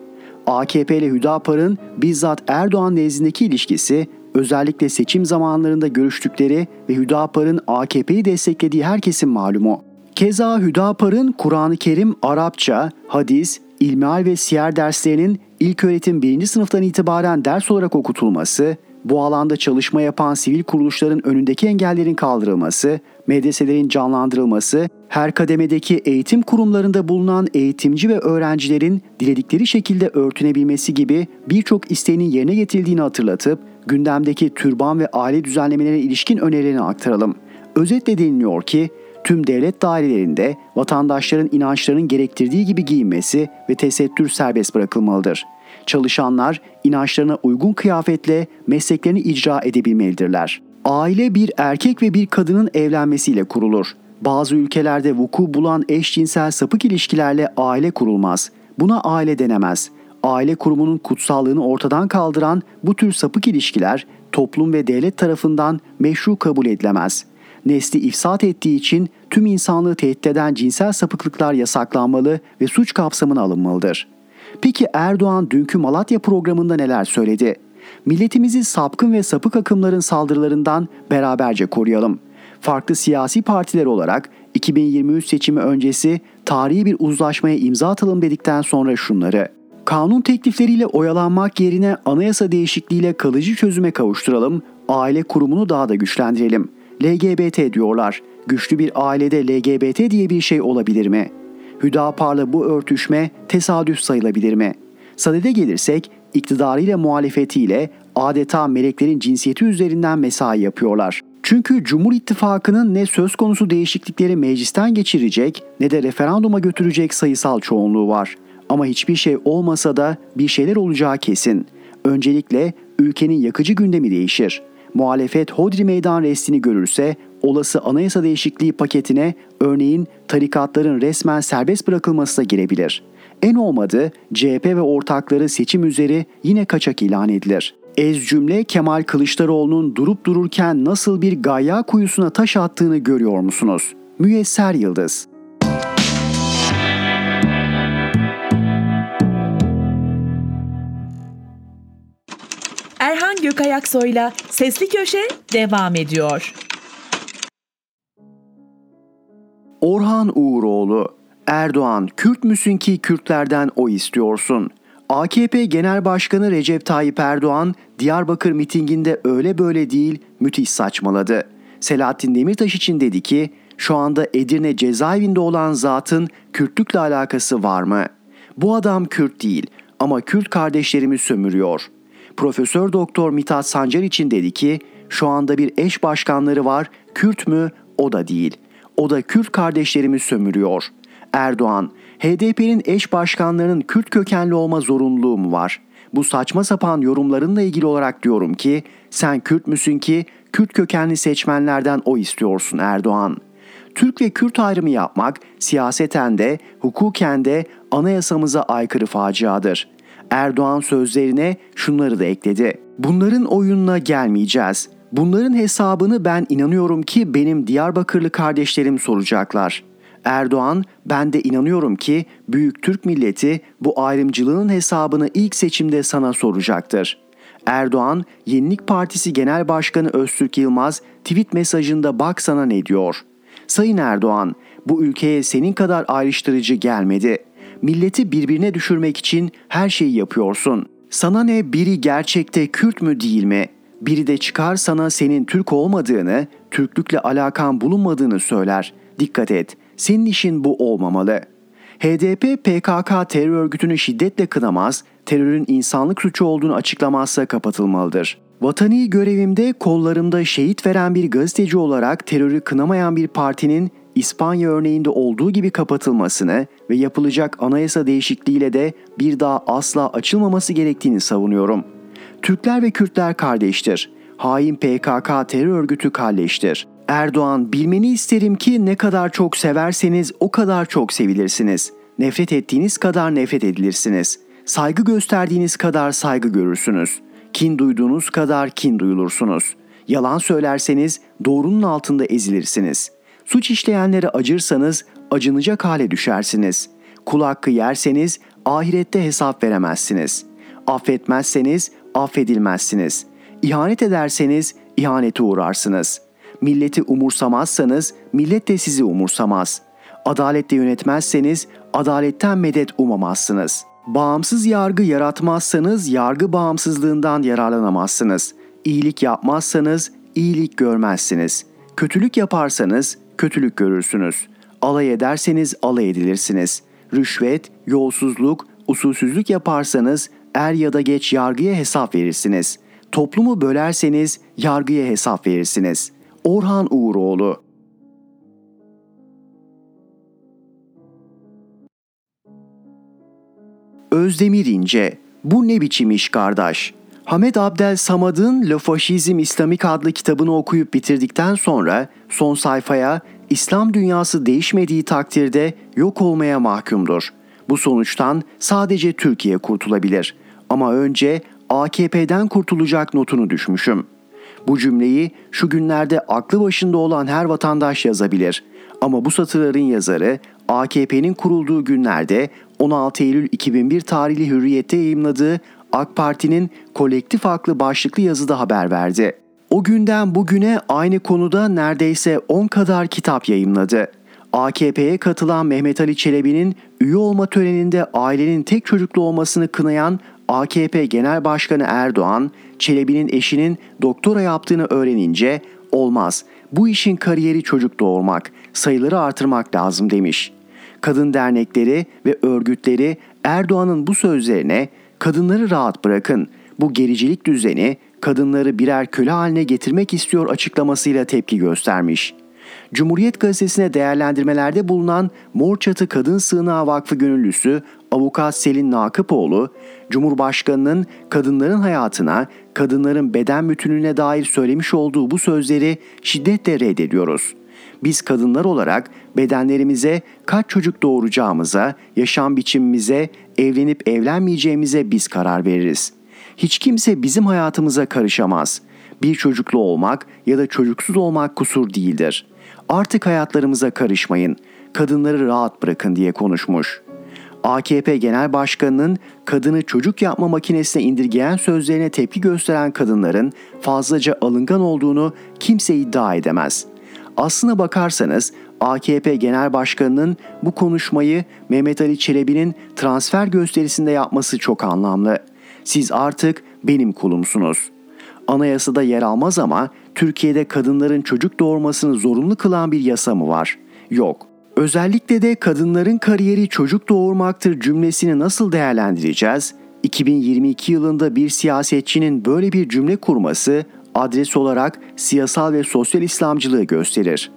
AKP ile Hüdapar'ın bizzat Erdoğan nezdindeki ilişkisi özellikle seçim zamanlarında görüştükleri ve Hüdapar'ın AKP'yi desteklediği herkesin malumu. Keza Hüdapar'ın Kur'an-ı Kerim Arapça, hadis, ilmihal ve siyer derslerinin ilk öğretim birinci sınıftan itibaren ders olarak okutulması, bu alanda çalışma yapan sivil kuruluşların önündeki engellerin kaldırılması, medreselerin canlandırılması, her kademedeki eğitim kurumlarında bulunan eğitimci ve öğrencilerin diledikleri şekilde örtünebilmesi gibi birçok isteğinin yerine getirildiğini hatırlatıp gündemdeki türban ve aile düzenlemelerine ilişkin önerilerini aktaralım. Özetle deniliyor ki tüm devlet dairelerinde vatandaşların inançlarının gerektirdiği gibi giyinmesi ve tesettür serbest bırakılmalıdır. Çalışanlar inançlarına uygun kıyafetle mesleklerini icra edebilmelidirler. Aile bir erkek ve bir kadının evlenmesiyle kurulur. Bazı ülkelerde vuku bulan eşcinsel sapık ilişkilerle aile kurulmaz. Buna aile denemez. Aile kurumunun kutsallığını ortadan kaldıran bu tür sapık ilişkiler toplum ve devlet tarafından meşru kabul edilemez. Nesli ifsat ettiği için tüm insanlığı tehdit eden cinsel sapıklıklar yasaklanmalı ve suç kapsamına alınmalıdır. Peki Erdoğan dünkü Malatya programında neler söyledi? Milletimizi sapkın ve sapık akımların saldırılarından beraberce koruyalım. Farklı siyasi partiler olarak 2023 seçimi öncesi tarihi bir uzlaşmaya imza atalım dedikten sonra şunları. Kanun teklifleriyle oyalanmak yerine anayasa değişikliğiyle kalıcı çözüme kavuşturalım, aile kurumunu daha da güçlendirelim. LGBT diyorlar. Güçlü bir ailede LGBT diye bir şey olabilir mi? Hüdapar'la bu örtüşme tesadüf sayılabilir mi? Sadede gelirsek iktidarıyla muhalefetiyle adeta meleklerin cinsiyeti üzerinden mesai yapıyorlar. Çünkü Cumhur İttifakı'nın ne söz konusu değişiklikleri meclisten geçirecek ne de referanduma götürecek sayısal çoğunluğu var. Ama hiçbir şey olmasa da bir şeyler olacağı kesin. Öncelikle ülkenin yakıcı gündemi değişir. Muhalefet hodri meydan restini görürse olası anayasa değişikliği paketine örneğin tarikatların resmen serbest bırakılması da girebilir. En olmadı CHP ve ortakları seçim üzeri yine kaçak ilan edilir. Ez cümle Kemal Kılıçdaroğlu'nun durup dururken nasıl bir gayya kuyusuna taş attığını görüyor musunuz? Müyesser Yıldız Erhan Gökayaksoy'la Sesli Köşe devam ediyor. Orhan Uğuroğlu Erdoğan Kürt müsün ki Kürtlerden o istiyorsun. AKP Genel Başkanı Recep Tayyip Erdoğan Diyarbakır mitinginde öyle böyle değil müthiş saçmaladı. Selahattin Demirtaş için dedi ki şu anda Edirne cezaevinde olan zatın Kürtlükle alakası var mı? Bu adam Kürt değil ama Kürt kardeşlerimi sömürüyor. Profesör Doktor Mithat Sancar için dedi ki şu anda bir eş başkanları var Kürt mü o da değil. O da Kürt kardeşlerimi sömürüyor. Erdoğan, HDP'nin eş başkanlarının Kürt kökenli olma zorunluluğu mu var? Bu saçma sapan yorumlarınla ilgili olarak diyorum ki sen Kürt müsün ki Kürt kökenli seçmenlerden o istiyorsun Erdoğan. Türk ve Kürt ayrımı yapmak siyaseten de hukuken de anayasamıza aykırı faciadır. Erdoğan sözlerine şunları da ekledi. Bunların oyununa gelmeyeceğiz. Bunların hesabını ben inanıyorum ki benim Diyarbakırlı kardeşlerim soracaklar. Erdoğan ben de inanıyorum ki büyük Türk milleti bu ayrımcılığın hesabını ilk seçimde sana soracaktır. Erdoğan, Yenilik Partisi Genel Başkanı Öztürk Yılmaz tweet mesajında bak sana ne diyor. Sayın Erdoğan, bu ülkeye senin kadar ayrıştırıcı gelmedi. Milleti birbirine düşürmek için her şeyi yapıyorsun. Sana ne biri gerçekte Kürt mü değil mi? Biri de çıkar sana senin Türk olmadığını, Türklükle alakan bulunmadığını söyler. Dikkat et, senin işin bu olmamalı. HDP PKK terör örgütünü şiddetle kınamaz, terörün insanlık suçu olduğunu açıklamazsa kapatılmalıdır. Vatani görevimde kollarımda şehit veren bir gazeteci olarak terörü kınamayan bir partinin İspanya örneğinde olduğu gibi kapatılmasını ve yapılacak anayasa değişikliğiyle de bir daha asla açılmaması gerektiğini savunuyorum. Türkler ve Kürtler kardeştir. Hain PKK terör örgütü kalleştir. Erdoğan bilmeni isterim ki ne kadar çok severseniz o kadar çok sevilirsiniz. Nefret ettiğiniz kadar nefret edilirsiniz. Saygı gösterdiğiniz kadar saygı görürsünüz. Kin duyduğunuz kadar kin duyulursunuz. Yalan söylerseniz doğrunun altında ezilirsiniz. Suç işleyenlere acırsanız acınacak hale düşersiniz. Kul hakkı yerseniz ahirette hesap veremezsiniz. Affetmezseniz affedilmezsiniz. İhanet ederseniz ihanete uğrarsınız.'' milleti umursamazsanız millet de sizi umursamaz. Adaletle yönetmezseniz adaletten medet umamazsınız. Bağımsız yargı yaratmazsanız yargı bağımsızlığından yararlanamazsınız. İyilik yapmazsanız iyilik görmezsiniz. Kötülük yaparsanız kötülük görürsünüz. Alay ederseniz alay edilirsiniz. Rüşvet, yolsuzluk, usulsüzlük yaparsanız er ya da geç yargıya hesap verirsiniz. Toplumu bölerseniz yargıya hesap verirsiniz. Orhan Uğuroğlu Özdemir İnce Bu ne biçim iş kardeş? Hamed Abdel Samad'ın Le Faşizm İslamik adlı kitabını okuyup bitirdikten sonra son sayfaya İslam dünyası değişmediği takdirde yok olmaya mahkumdur. Bu sonuçtan sadece Türkiye kurtulabilir. Ama önce AKP'den kurtulacak notunu düşmüşüm. Bu cümleyi şu günlerde aklı başında olan her vatandaş yazabilir. Ama bu satırların yazarı AKP'nin kurulduğu günlerde 16 Eylül 2001 tarihli Hürriyet'te yayımladığı AK Parti'nin kolektif aklı başlıklı yazıda haber verdi. O günden bugüne aynı konuda neredeyse 10 kadar kitap yayımladı. AKP'ye katılan Mehmet Ali Çelebi'nin üye olma töreninde ailenin tek çocuklu olmasını kınayan AKP Genel Başkanı Erdoğan, Çelebi'nin eşinin doktora yaptığını öğrenince olmaz. Bu işin kariyeri çocuk doğurmak, sayıları artırmak lazım demiş. Kadın dernekleri ve örgütleri Erdoğan'ın bu sözlerine Kadınları rahat bırakın. Bu gericilik düzeni kadınları birer köle haline getirmek istiyor açıklamasıyla tepki göstermiş. Cumhuriyet Gazetesi'ne değerlendirmelerde bulunan Mor Çatı Kadın Sığınağı Vakfı gönüllüsü avukat Selin Nakıpoğlu, Cumhurbaşkanının kadınların hayatına, kadınların beden bütünlüğüne dair söylemiş olduğu bu sözleri şiddetle reddediyoruz. Biz kadınlar olarak bedenlerimize kaç çocuk doğuracağımıza, yaşam biçimimize, evlenip evlenmeyeceğimize biz karar veririz. Hiç kimse bizim hayatımıza karışamaz. Bir çocuklu olmak ya da çocuksuz olmak kusur değildir. Artık hayatlarımıza karışmayın. Kadınları rahat bırakın diye konuşmuş. AKP Genel Başkanı'nın kadını çocuk yapma makinesine indirgeyen sözlerine tepki gösteren kadınların fazlaca alıngan olduğunu kimse iddia edemez. Aslına bakarsanız AKP Genel Başkanı'nın bu konuşmayı Mehmet Ali Çelebi'nin transfer gösterisinde yapması çok anlamlı. Siz artık benim kulumsunuz. Anayasada yer almaz ama Türkiye'de kadınların çocuk doğurmasını zorunlu kılan bir yasa mı var? Yok. Özellikle de kadınların kariyeri çocuk doğurmaktır cümlesini nasıl değerlendireceğiz? 2022 yılında bir siyasetçinin böyle bir cümle kurması adres olarak siyasal ve sosyal İslamcılığı gösterir.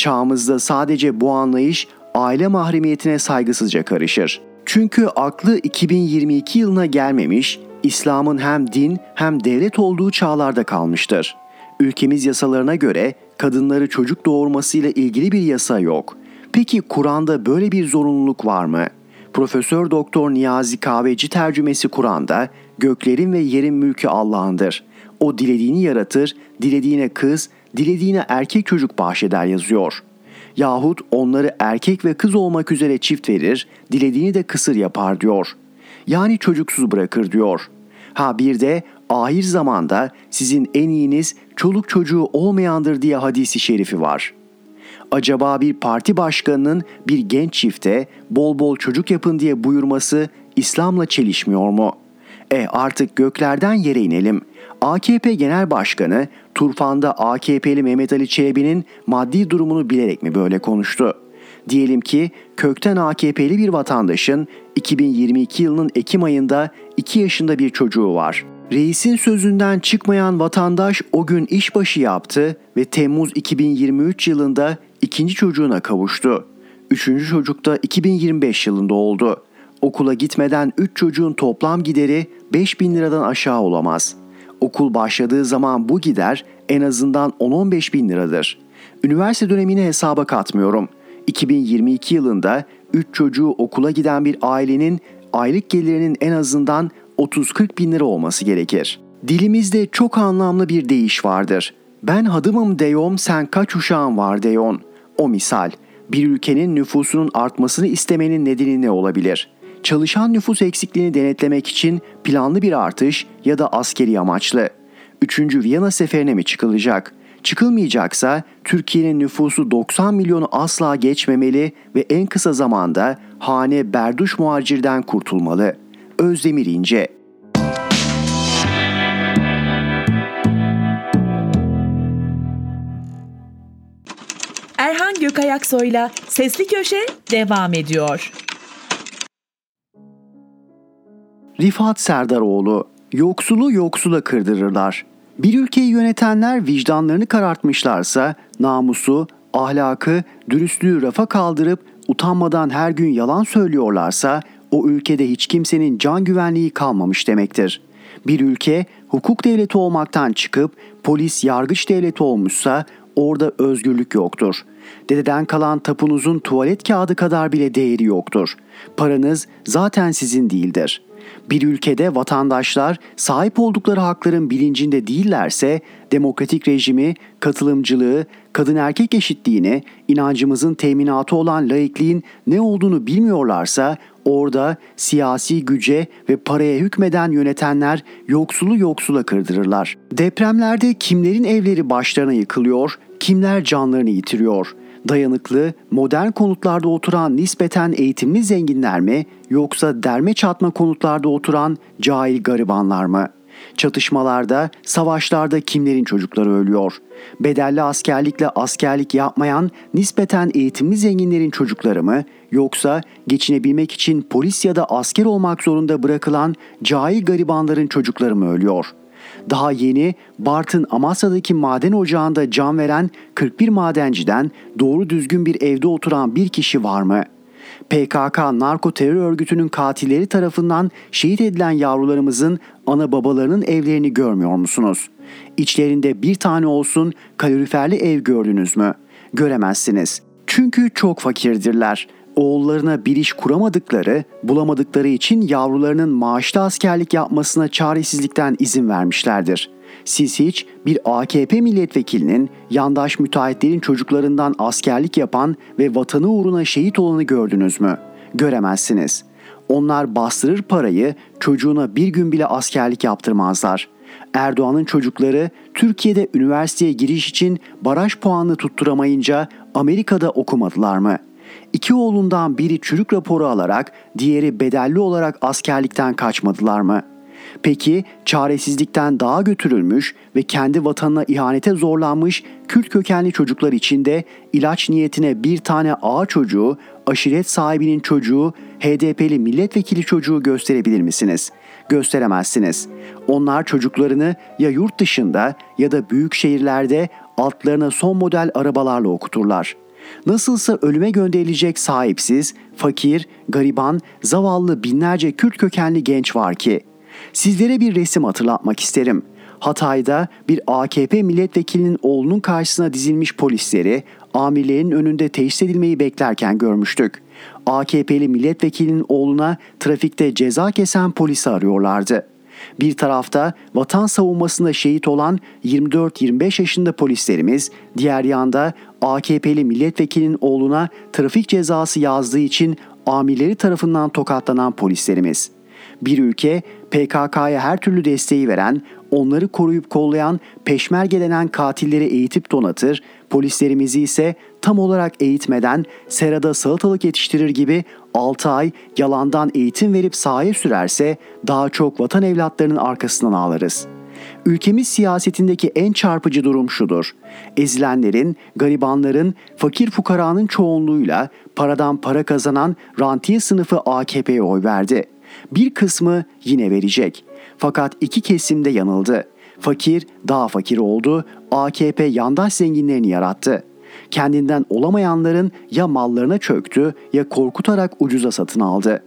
Çağımızda sadece bu anlayış aile mahremiyetine saygısızca karışır. Çünkü aklı 2022 yılına gelmemiş, İslam'ın hem din hem devlet olduğu çağlarda kalmıştır. Ülkemiz yasalarına göre kadınları çocuk doğurmasıyla ilgili bir yasa yok. Peki Kur'an'da böyle bir zorunluluk var mı? Profesör Doktor Niyazi Kahveci tercümesi Kur'an'da göklerin ve yerin mülkü Allah'ındır. O dilediğini yaratır, dilediğine kız, dilediğine erkek çocuk bahşeder yazıyor. Yahut onları erkek ve kız olmak üzere çift verir, dilediğini de kısır yapar diyor. Yani çocuksuz bırakır diyor. Ha bir de ahir zamanda sizin en iyiniz çoluk çocuğu olmayandır diye hadisi şerifi var. Acaba bir parti başkanının bir genç çifte bol bol çocuk yapın diye buyurması İslam'la çelişmiyor mu? E artık göklerden yere inelim. AKP Genel Başkanı Turfan'da AKP'li Mehmet Ali Çelebi'nin maddi durumunu bilerek mi böyle konuştu? Diyelim ki kökten AKP'li bir vatandaşın 2022 yılının Ekim ayında 2 yaşında bir çocuğu var. Reisin sözünden çıkmayan vatandaş o gün işbaşı yaptı ve Temmuz 2023 yılında ikinci çocuğuna kavuştu. Üçüncü çocuk da 2025 yılında oldu. Okula gitmeden 3 çocuğun toplam gideri 5 bin liradan aşağı olamaz. Okul başladığı zaman bu gider en azından 10-15 bin liradır. Üniversite dönemini hesaba katmıyorum. 2022 yılında 3 çocuğu okula giden bir ailenin aylık gelirinin en azından 30-40 bin lira olması gerekir. Dilimizde çok anlamlı bir deyiş vardır. Ben hadımım deyom sen kaç uşağın var deyon. O misal bir ülkenin nüfusunun artmasını istemenin nedeni ne olabilir? Çalışan nüfus eksikliğini denetlemek için planlı bir artış ya da askeri amaçlı. Üçüncü Viyana seferine mi çıkılacak? Çıkılmayacaksa Türkiye'nin nüfusu 90 milyonu asla geçmemeli ve en kısa zamanda hane berduş muhacirden kurtulmalı. Özdemir İnce Erhan Gökayaksoy'la Sesli Köşe devam ediyor. Rifat Serdaroğlu, yoksulu yoksula kırdırırlar. Bir ülkeyi yönetenler vicdanlarını karartmışlarsa namusu, ahlakı, dürüstlüğü rafa kaldırıp utanmadan her gün yalan söylüyorlarsa o ülkede hiç kimsenin can güvenliği kalmamış demektir. Bir ülke hukuk devleti olmaktan çıkıp polis yargıç devleti olmuşsa orada özgürlük yoktur. Dededen kalan tapunuzun tuvalet kağıdı kadar bile değeri yoktur. Paranız zaten sizin değildir.'' Bir ülkede vatandaşlar sahip oldukları hakların bilincinde değillerse demokratik rejimi, katılımcılığı, kadın erkek eşitliğini, inancımızın teminatı olan laikliğin ne olduğunu bilmiyorlarsa orada siyasi güce ve paraya hükmeden yönetenler yoksulu yoksula kırdırırlar. Depremlerde kimlerin evleri başlarına yıkılıyor, kimler canlarını yitiriyor dayanıklı, modern konutlarda oturan nispeten eğitimli zenginler mi yoksa derme çatma konutlarda oturan cahil garibanlar mı? Çatışmalarda, savaşlarda kimlerin çocukları ölüyor? Bedelli askerlikle askerlik yapmayan nispeten eğitimli zenginlerin çocukları mı yoksa geçinebilmek için polis ya da asker olmak zorunda bırakılan cahil garibanların çocukları mı ölüyor? Daha yeni Bartın Amasya'daki maden ocağında can veren 41 madenciden doğru düzgün bir evde oturan bir kişi var mı?'' PKK narko terör örgütünün katilleri tarafından şehit edilen yavrularımızın ana babalarının evlerini görmüyor musunuz? İçlerinde bir tane olsun kaloriferli ev gördünüz mü? Göremezsiniz. Çünkü çok fakirdirler. Oğullarına bir iş kuramadıkları, bulamadıkları için yavrularının maaşlı askerlik yapmasına çaresizlikten izin vermişlerdir.'' Siz hiç bir AKP milletvekilinin yandaş müteahhitlerin çocuklarından askerlik yapan ve vatanı uğruna şehit olanı gördünüz mü? Göremezsiniz. Onlar bastırır parayı, çocuğuna bir gün bile askerlik yaptırmazlar. Erdoğan'ın çocukları Türkiye'de üniversiteye giriş için baraj puanını tutturamayınca Amerika'da okumadılar mı? İki oğlundan biri çürük raporu alarak diğeri bedelli olarak askerlikten kaçmadılar mı?'' Peki çaresizlikten dağa götürülmüş ve kendi vatanına ihanete zorlanmış Kürt kökenli çocuklar için de ilaç niyetine bir tane ağa çocuğu, aşiret sahibinin çocuğu, HDP'li milletvekili çocuğu gösterebilir misiniz? Gösteremezsiniz. Onlar çocuklarını ya yurt dışında ya da büyük şehirlerde altlarına son model arabalarla okuturlar. Nasılsa ölüme gönderilecek sahipsiz, fakir, gariban, zavallı binlerce Kürt kökenli genç var ki Sizlere bir resim hatırlatmak isterim. Hatay'da bir AKP milletvekilinin oğlunun karşısına dizilmiş polisleri amirlerin önünde teşhis edilmeyi beklerken görmüştük. AKP'li milletvekilinin oğluna trafikte ceza kesen polisi arıyorlardı. Bir tarafta vatan savunmasında şehit olan 24-25 yaşında polislerimiz, diğer yanda AKP'li milletvekilinin oğluna trafik cezası yazdığı için amirleri tarafından tokatlanan polislerimiz.'' Bir ülke PKK'ya her türlü desteği veren, onları koruyup kollayan peşmerge denen katilleri eğitip donatır, polislerimizi ise tam olarak eğitmeden serada salatalık yetiştirir gibi 6 ay yalandan eğitim verip sahaya sürerse daha çok vatan evlatlarının arkasından ağlarız.'' Ülkemiz siyasetindeki en çarpıcı durum şudur. Ezilenlerin, garibanların, fakir fukaranın çoğunluğuyla paradan para kazanan rantiye sınıfı AKP'ye oy verdi. Bir kısmı yine verecek. Fakat iki kesim de yanıldı. Fakir daha fakir oldu, AKP yandaş zenginlerini yarattı. Kendinden olamayanların ya mallarına çöktü ya korkutarak ucuza satın aldı.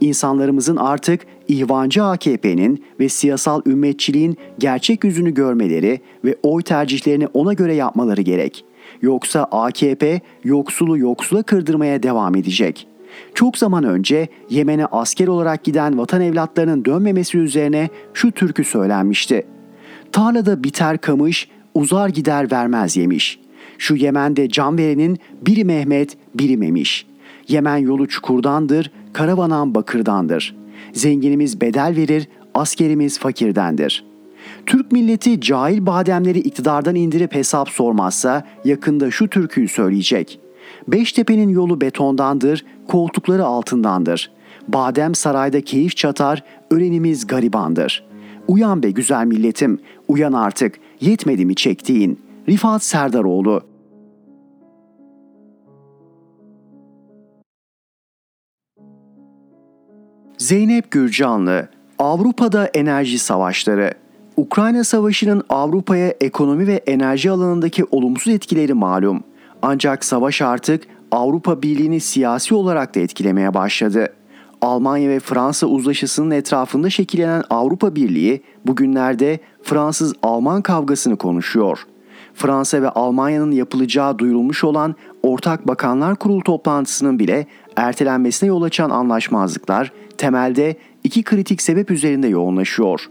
İnsanlarımızın artık ihvancı AKP'nin ve siyasal ümmetçiliğin gerçek yüzünü görmeleri ve oy tercihlerini ona göre yapmaları gerek. Yoksa AKP yoksulu yoksula kırdırmaya devam edecek.'' Çok zaman önce Yemen'e asker olarak giden vatan evlatlarının dönmemesi üzerine şu türkü söylenmişti. Tarlada biter kamış, uzar gider vermez yemiş. Şu Yemen'de can verenin biri Mehmet, biri Memiş. Yemen yolu çukurdandır, karavanan bakırdandır. Zenginimiz bedel verir, askerimiz fakirdendir. Türk milleti cahil bademleri iktidardan indirip hesap sormazsa yakında şu türküyü söyleyecek.'' Beştepe'nin yolu betondandır, koltukları altındandır. Badem sarayda keyif çatar, ölenimiz garibandır. Uyan be güzel milletim, uyan artık, yetmedi mi çektiğin? Rifat Serdaroğlu Zeynep Gürcanlı Avrupa'da Enerji Savaşları Ukrayna Savaşı'nın Avrupa'ya ekonomi ve enerji alanındaki olumsuz etkileri malum. Ancak savaş artık Avrupa Birliği'ni siyasi olarak da etkilemeye başladı. Almanya ve Fransa uzlaşısının etrafında şekillenen Avrupa Birliği bugünlerde Fransız-Alman kavgasını konuşuyor. Fransa ve Almanya'nın yapılacağı duyurulmuş olan Ortak Bakanlar Kurulu toplantısının bile ertelenmesine yol açan anlaşmazlıklar temelde iki kritik sebep üzerinde yoğunlaşıyor.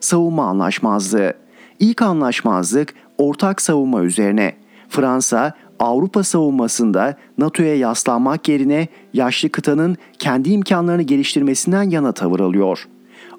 Savunma anlaşmazlığı. İlk anlaşmazlık ortak savunma üzerine. Fransa Avrupa savunmasında NATO'ya yaslanmak yerine yaşlı kıtanın kendi imkanlarını geliştirmesinden yana tavır alıyor.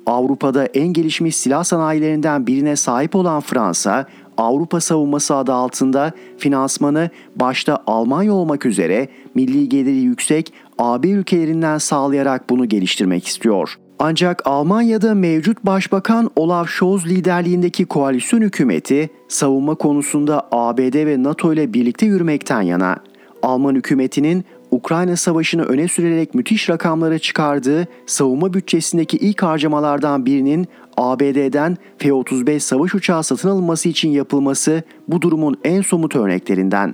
Avrupa'da en gelişmiş silah sanayilerinden birine sahip olan Fransa, Avrupa savunması adı altında finansmanı başta Almanya olmak üzere milli geliri yüksek AB ülkelerinden sağlayarak bunu geliştirmek istiyor. Ancak Almanya'da mevcut Başbakan Olaf Scholz liderliğindeki koalisyon hükümeti savunma konusunda ABD ve NATO ile birlikte yürümekten yana. Alman hükümetinin Ukrayna Savaşı'nı öne sürerek müthiş rakamlara çıkardığı savunma bütçesindeki ilk harcamalardan birinin ABD'den F-35 savaş uçağı satın alınması için yapılması bu durumun en somut örneklerinden.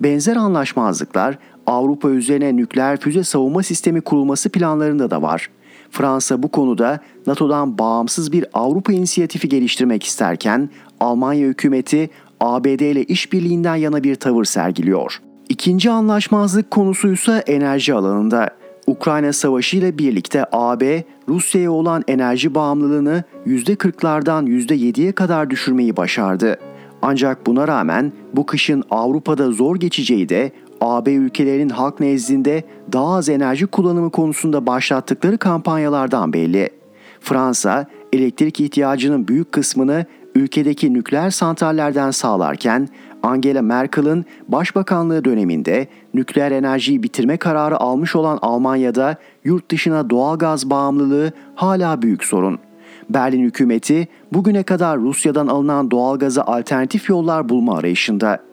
Benzer anlaşmazlıklar Avrupa üzerine nükleer füze savunma sistemi kurulması planlarında da var. Fransa bu konuda NATO'dan bağımsız bir Avrupa inisiyatifi geliştirmek isterken Almanya hükümeti ABD ile işbirliğinden yana bir tavır sergiliyor. İkinci anlaşmazlık konusuysa enerji alanında. Ukrayna Savaşı ile birlikte AB, Rusya'ya olan enerji bağımlılığını %40'lardan %7'ye kadar düşürmeyi başardı. Ancak buna rağmen bu kışın Avrupa'da zor geçeceği de AB ülkelerinin halk nezdinde daha az enerji kullanımı konusunda başlattıkları kampanyalardan belli. Fransa, elektrik ihtiyacının büyük kısmını ülkedeki nükleer santrallerden sağlarken Angela Merkel'in başbakanlığı döneminde nükleer enerjiyi bitirme kararı almış olan Almanya'da yurt dışına doğal gaz bağımlılığı hala büyük sorun. Berlin hükümeti bugüne kadar Rusya'dan alınan doğalgaza alternatif yollar bulma arayışında.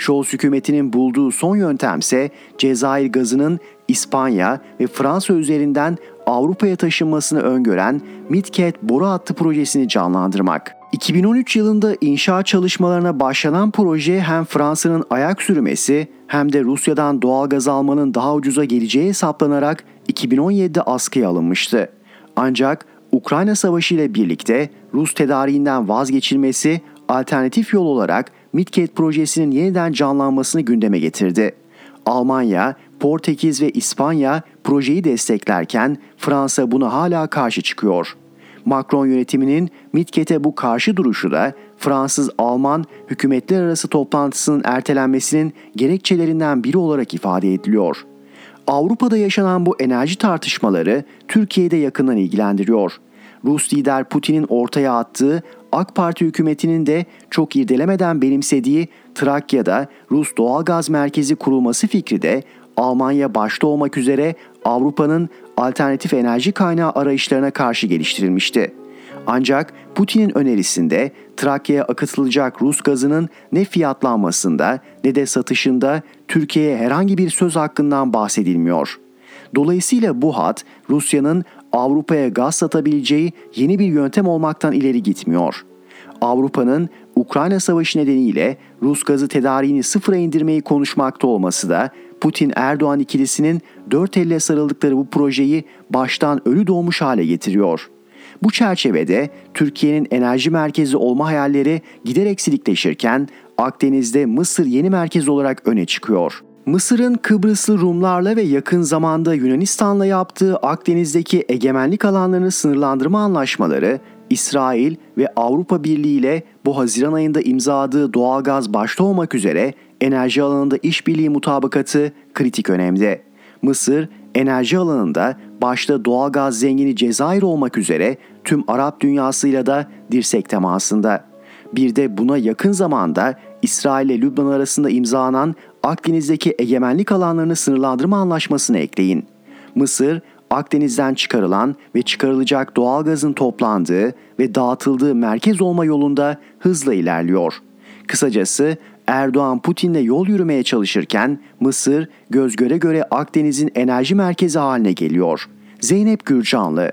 Scholz hükümetinin bulduğu son yöntemse Cezayir gazının İspanya ve Fransa üzerinden Avrupa'ya taşınmasını öngören Midcat boru hattı projesini canlandırmak. 2013 yılında inşaat çalışmalarına başlanan proje hem Fransa'nın ayak sürmesi hem de Rusya'dan doğal gaz almanın daha ucuza geleceği hesaplanarak 2017'de askıya alınmıştı. Ancak Ukrayna Savaşı ile birlikte Rus tedariğinden vazgeçilmesi alternatif yol olarak Midcat projesinin yeniden canlanmasını gündeme getirdi. Almanya, Portekiz ve İspanya projeyi desteklerken Fransa buna hala karşı çıkıyor. Macron yönetiminin Midcat'e bu karşı duruşu da Fransız-Alman hükümetler arası toplantısının ertelenmesinin gerekçelerinden biri olarak ifade ediliyor. Avrupa'da yaşanan bu enerji tartışmaları Türkiye'de yakından ilgilendiriyor. Rus lider Putin'in ortaya attığı AK Parti hükümetinin de çok irdelemeden benimsediği Trakya'da Rus doğalgaz merkezi kurulması fikri de Almanya başta olmak üzere Avrupa'nın alternatif enerji kaynağı arayışlarına karşı geliştirilmişti. Ancak Putin'in önerisinde Trakya'ya akıtılacak Rus gazının ne fiyatlanmasında ne de satışında Türkiye'ye herhangi bir söz hakkından bahsedilmiyor. Dolayısıyla bu hat Rusya'nın Avrupa'ya gaz satabileceği yeni bir yöntem olmaktan ileri gitmiyor. Avrupa'nın Ukrayna Savaşı nedeniyle Rus gazı tedariğini sıfıra indirmeyi konuşmakta olması da Putin-Erdoğan ikilisinin dört elle sarıldıkları bu projeyi baştan ölü doğmuş hale getiriyor. Bu çerçevede Türkiye'nin enerji merkezi olma hayalleri giderek silikleşirken Akdeniz'de Mısır yeni merkez olarak öne çıkıyor. Mısır'ın Kıbrıslı Rumlarla ve yakın zamanda Yunanistan'la yaptığı Akdeniz'deki egemenlik alanlarını sınırlandırma anlaşmaları İsrail ve Avrupa Birliği ile bu Haziran ayında imzaladığı doğalgaz başta olmak üzere enerji alanında işbirliği mutabakatı kritik önemde. Mısır enerji alanında başta doğalgaz zengini Cezayir olmak üzere tüm Arap dünyasıyla da dirsek temasında. Bir de buna yakın zamanda İsrail ile Lübnan arasında imzalanan Akdeniz'deki egemenlik alanlarını sınırlandırma anlaşmasını ekleyin. Mısır, Akdeniz'den çıkarılan ve çıkarılacak doğal gazın toplandığı ve dağıtıldığı merkez olma yolunda hızla ilerliyor. Kısacası Erdoğan Putin'le yol yürümeye çalışırken Mısır göz göre göre Akdeniz'in enerji merkezi haline geliyor. Zeynep Gürcanlı